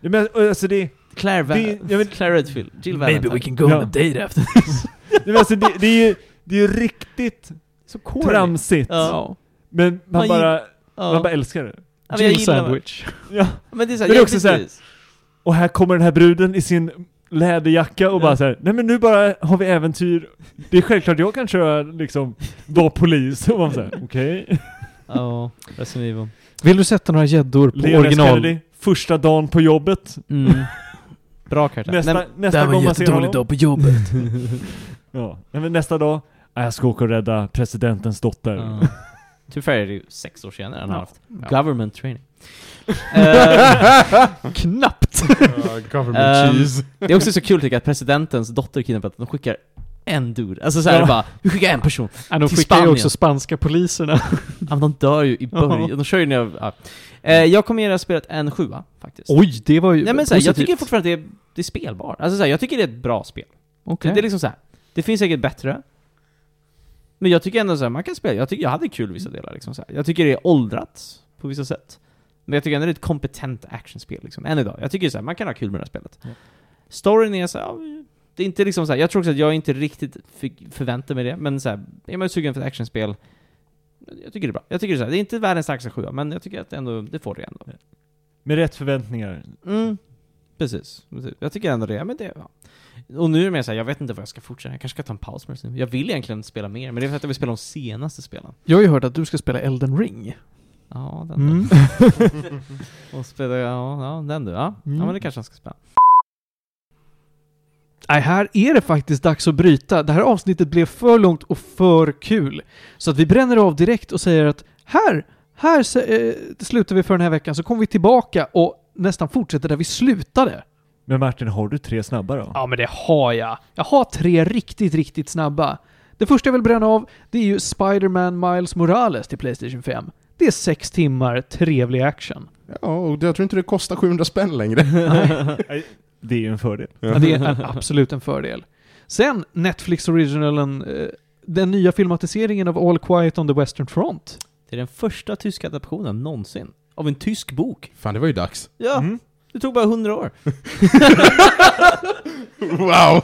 Ja, men alltså det, Claire, Va- Det- jag vet- Claire Redfield, Jill Valentine. can go Ja. on a date after men alltså det, det är ju, det är ju riktigt Så corny. tramsigt. Ja. Men man Man bara, Ja. man bara älskar det. Ja, men Jill sandwich. Ja. Men det är, så här, Men det är också jävligt så här- vis. Och här kommer den här bruden i sin läderjacka och Ja. bara så här, nej men nu bara har vi äventyr. Det är självklart jag kan köra liksom, vara polis. Och man säger okej. Ja, Resident Evil. Vill du sätta några gäddor på Leon S. original? Kennedy, första dagen på jobbet. Mm. Bra karaktär. Nästa, Nej, nästa gång man ser honom. på jobbet. Ja, nej, men nästa dag, "Ah, jag ska åka och rädda presidentens dotter. Ja. Tyvärr är det ju sex år senare han har Ja. haft government training. Eh, Knappt! Government Ehm, cheese. det är också så kul tycker jag att presidentens dotter kidnappat, de skickar en dude. Alltså såhär Ja. bara, vi skickar en person. Ja, de Till skickar ju Spanien. också spanska poliserna. Ja, men de dör ju i början, Ja. de kör ju ner, ja. eh, Jag kommer att spela en sjua faktiskt. Oj, det var ju Nej men såhär, jag positivt. tycker fortfarande att det är, det är spelbart. Alltså såhär, jag tycker det är ett bra spel. Okej. Det är liksom så här. det finns säkert bättre. Men jag tycker ändå så här, man kan spela, jag, tycker, jag hade kul i vissa delar liksom så här. Jag tycker det är åldrats på vissa sätt. Men jag tycker ändå det är ett kompetent actionspel liksom, än idag. Jag tycker så här, man kan ha kul med det här spelet. Ja. Storyn är så här, ja, det är inte liksom så här, jag tror också att jag inte riktigt fick förvänta mig det, men så här, är man sugen för ett actionspel, jag tycker det är bra. Jag tycker det är så här, det är inte världens starkaste sjua, men jag tycker att det ändå, det får det ändå. Med rätt förväntningar. Mm. Precis. Jag tycker ändå det. Men det ja. Och nu är det mer såhär, jag vet inte vad jag ska fortsätta. Jag kanske ska ta en paus med det. Jag vill egentligen spela mer, men det är för att jag vill spela de senaste spelen. Jag har ju hört att du ska spela Elden Ring. Ja, den Mm. du. Och spela, ja, ja, den du. Ja. Mm. ja, men det kanske jag ska spela. Nej, här är det faktiskt dags att bryta. Det här avsnittet blev för långt och för kul. Så att vi bränner av direkt och säger att här, här eh, slutar vi för den här veckan, så kommer vi tillbaka och nästan fortsätter där vi slutade. Men Martin, har du tre snabba då? Ja, men det har jag. Jag har tre riktigt, riktigt snabba. Det första jag vill bränna av, det är ju Spider-Man Miles Morales till Playstation 5. Det är sex timmar trevlig action. Ja, och jag tror inte det kostar 700 spänn längre. Nej, Det är ju en fördel. Ja, det är en, absolut en fördel. Sen Netflix originalen, eh, den nya filmatiseringen av All Quiet on the Western Front. Det är den första tyska adaptionen någonsin. Av en tysk bok. Fan, det var ju dags. Ja, Mm. det tog bara hundra år. Wow!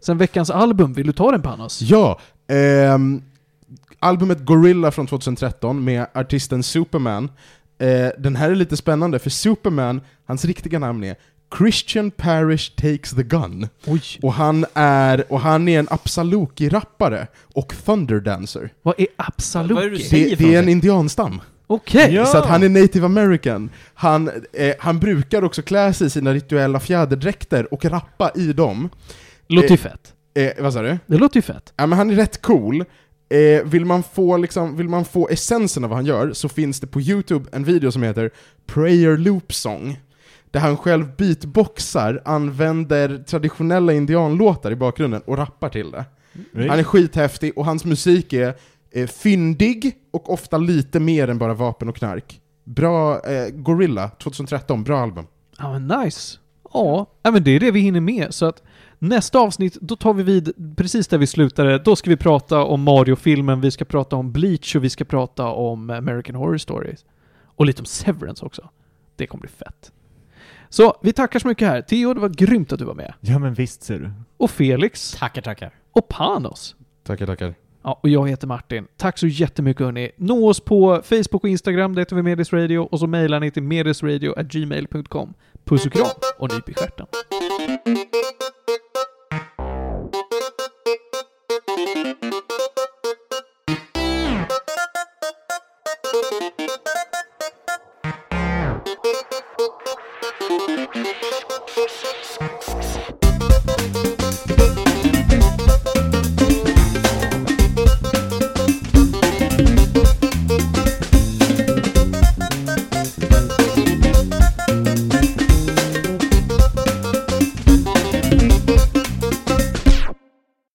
Sen veckans album, vill du ta den Panos? Ja, ehm, albumet Gorilla från 2013 med artisten Superman. Eh, den här är lite spännande, för Superman, hans riktiga namn är Christian Parish Takes the Gun. Oj. Och han är, och han är en Absaluki-rappare och Thunderdancer. Vad är Vad är det du Absaluki? Det, det är en indianstam. Okej! Ja. Så att han är native american. Han, eh, han brukar också klä sig i sina rituella fjäderdräkter och rappa i dem. Låter ju fett. Eh, vad sa du? Det låter ju fett. Ja, men han är rätt cool. Eh, vill, man få, liksom, vill man få essensen av vad han gör så finns det på Youtube en video som heter Prayer Loop Song. Där han själv beatboxar, använder traditionella indianlåtar i bakgrunden och rappar till det. Han är skithäftig och hans musik är eh, fyndig och ofta lite mer än bara vapen och knark. Bra, eh, Gorilla 2013, bra album. Ja men nice. Ja, ja, men det är det vi hinner med. Så att nästa avsnitt, då tar vi vid precis där vi slutade. Då ska vi prata om Mario-filmen, vi ska prata om Bleach och vi ska prata om American Horror Stories. Och lite om Severance också. Det kommer bli fett. Så, vi tackar så mycket här. Theo, det var grymt att du var med. Ja men visst ser du. Och Felix. Tackar, tackar. Och Panos. Tackar, tackar. Ja, och jag heter Martin. Tack så jättemycket hörni. Nå oss på Facebook och Instagram, där heter vi Medis Radio, och så mejlar ni till medisradio.gmail.com. Puss och kram och nyp i stjärten.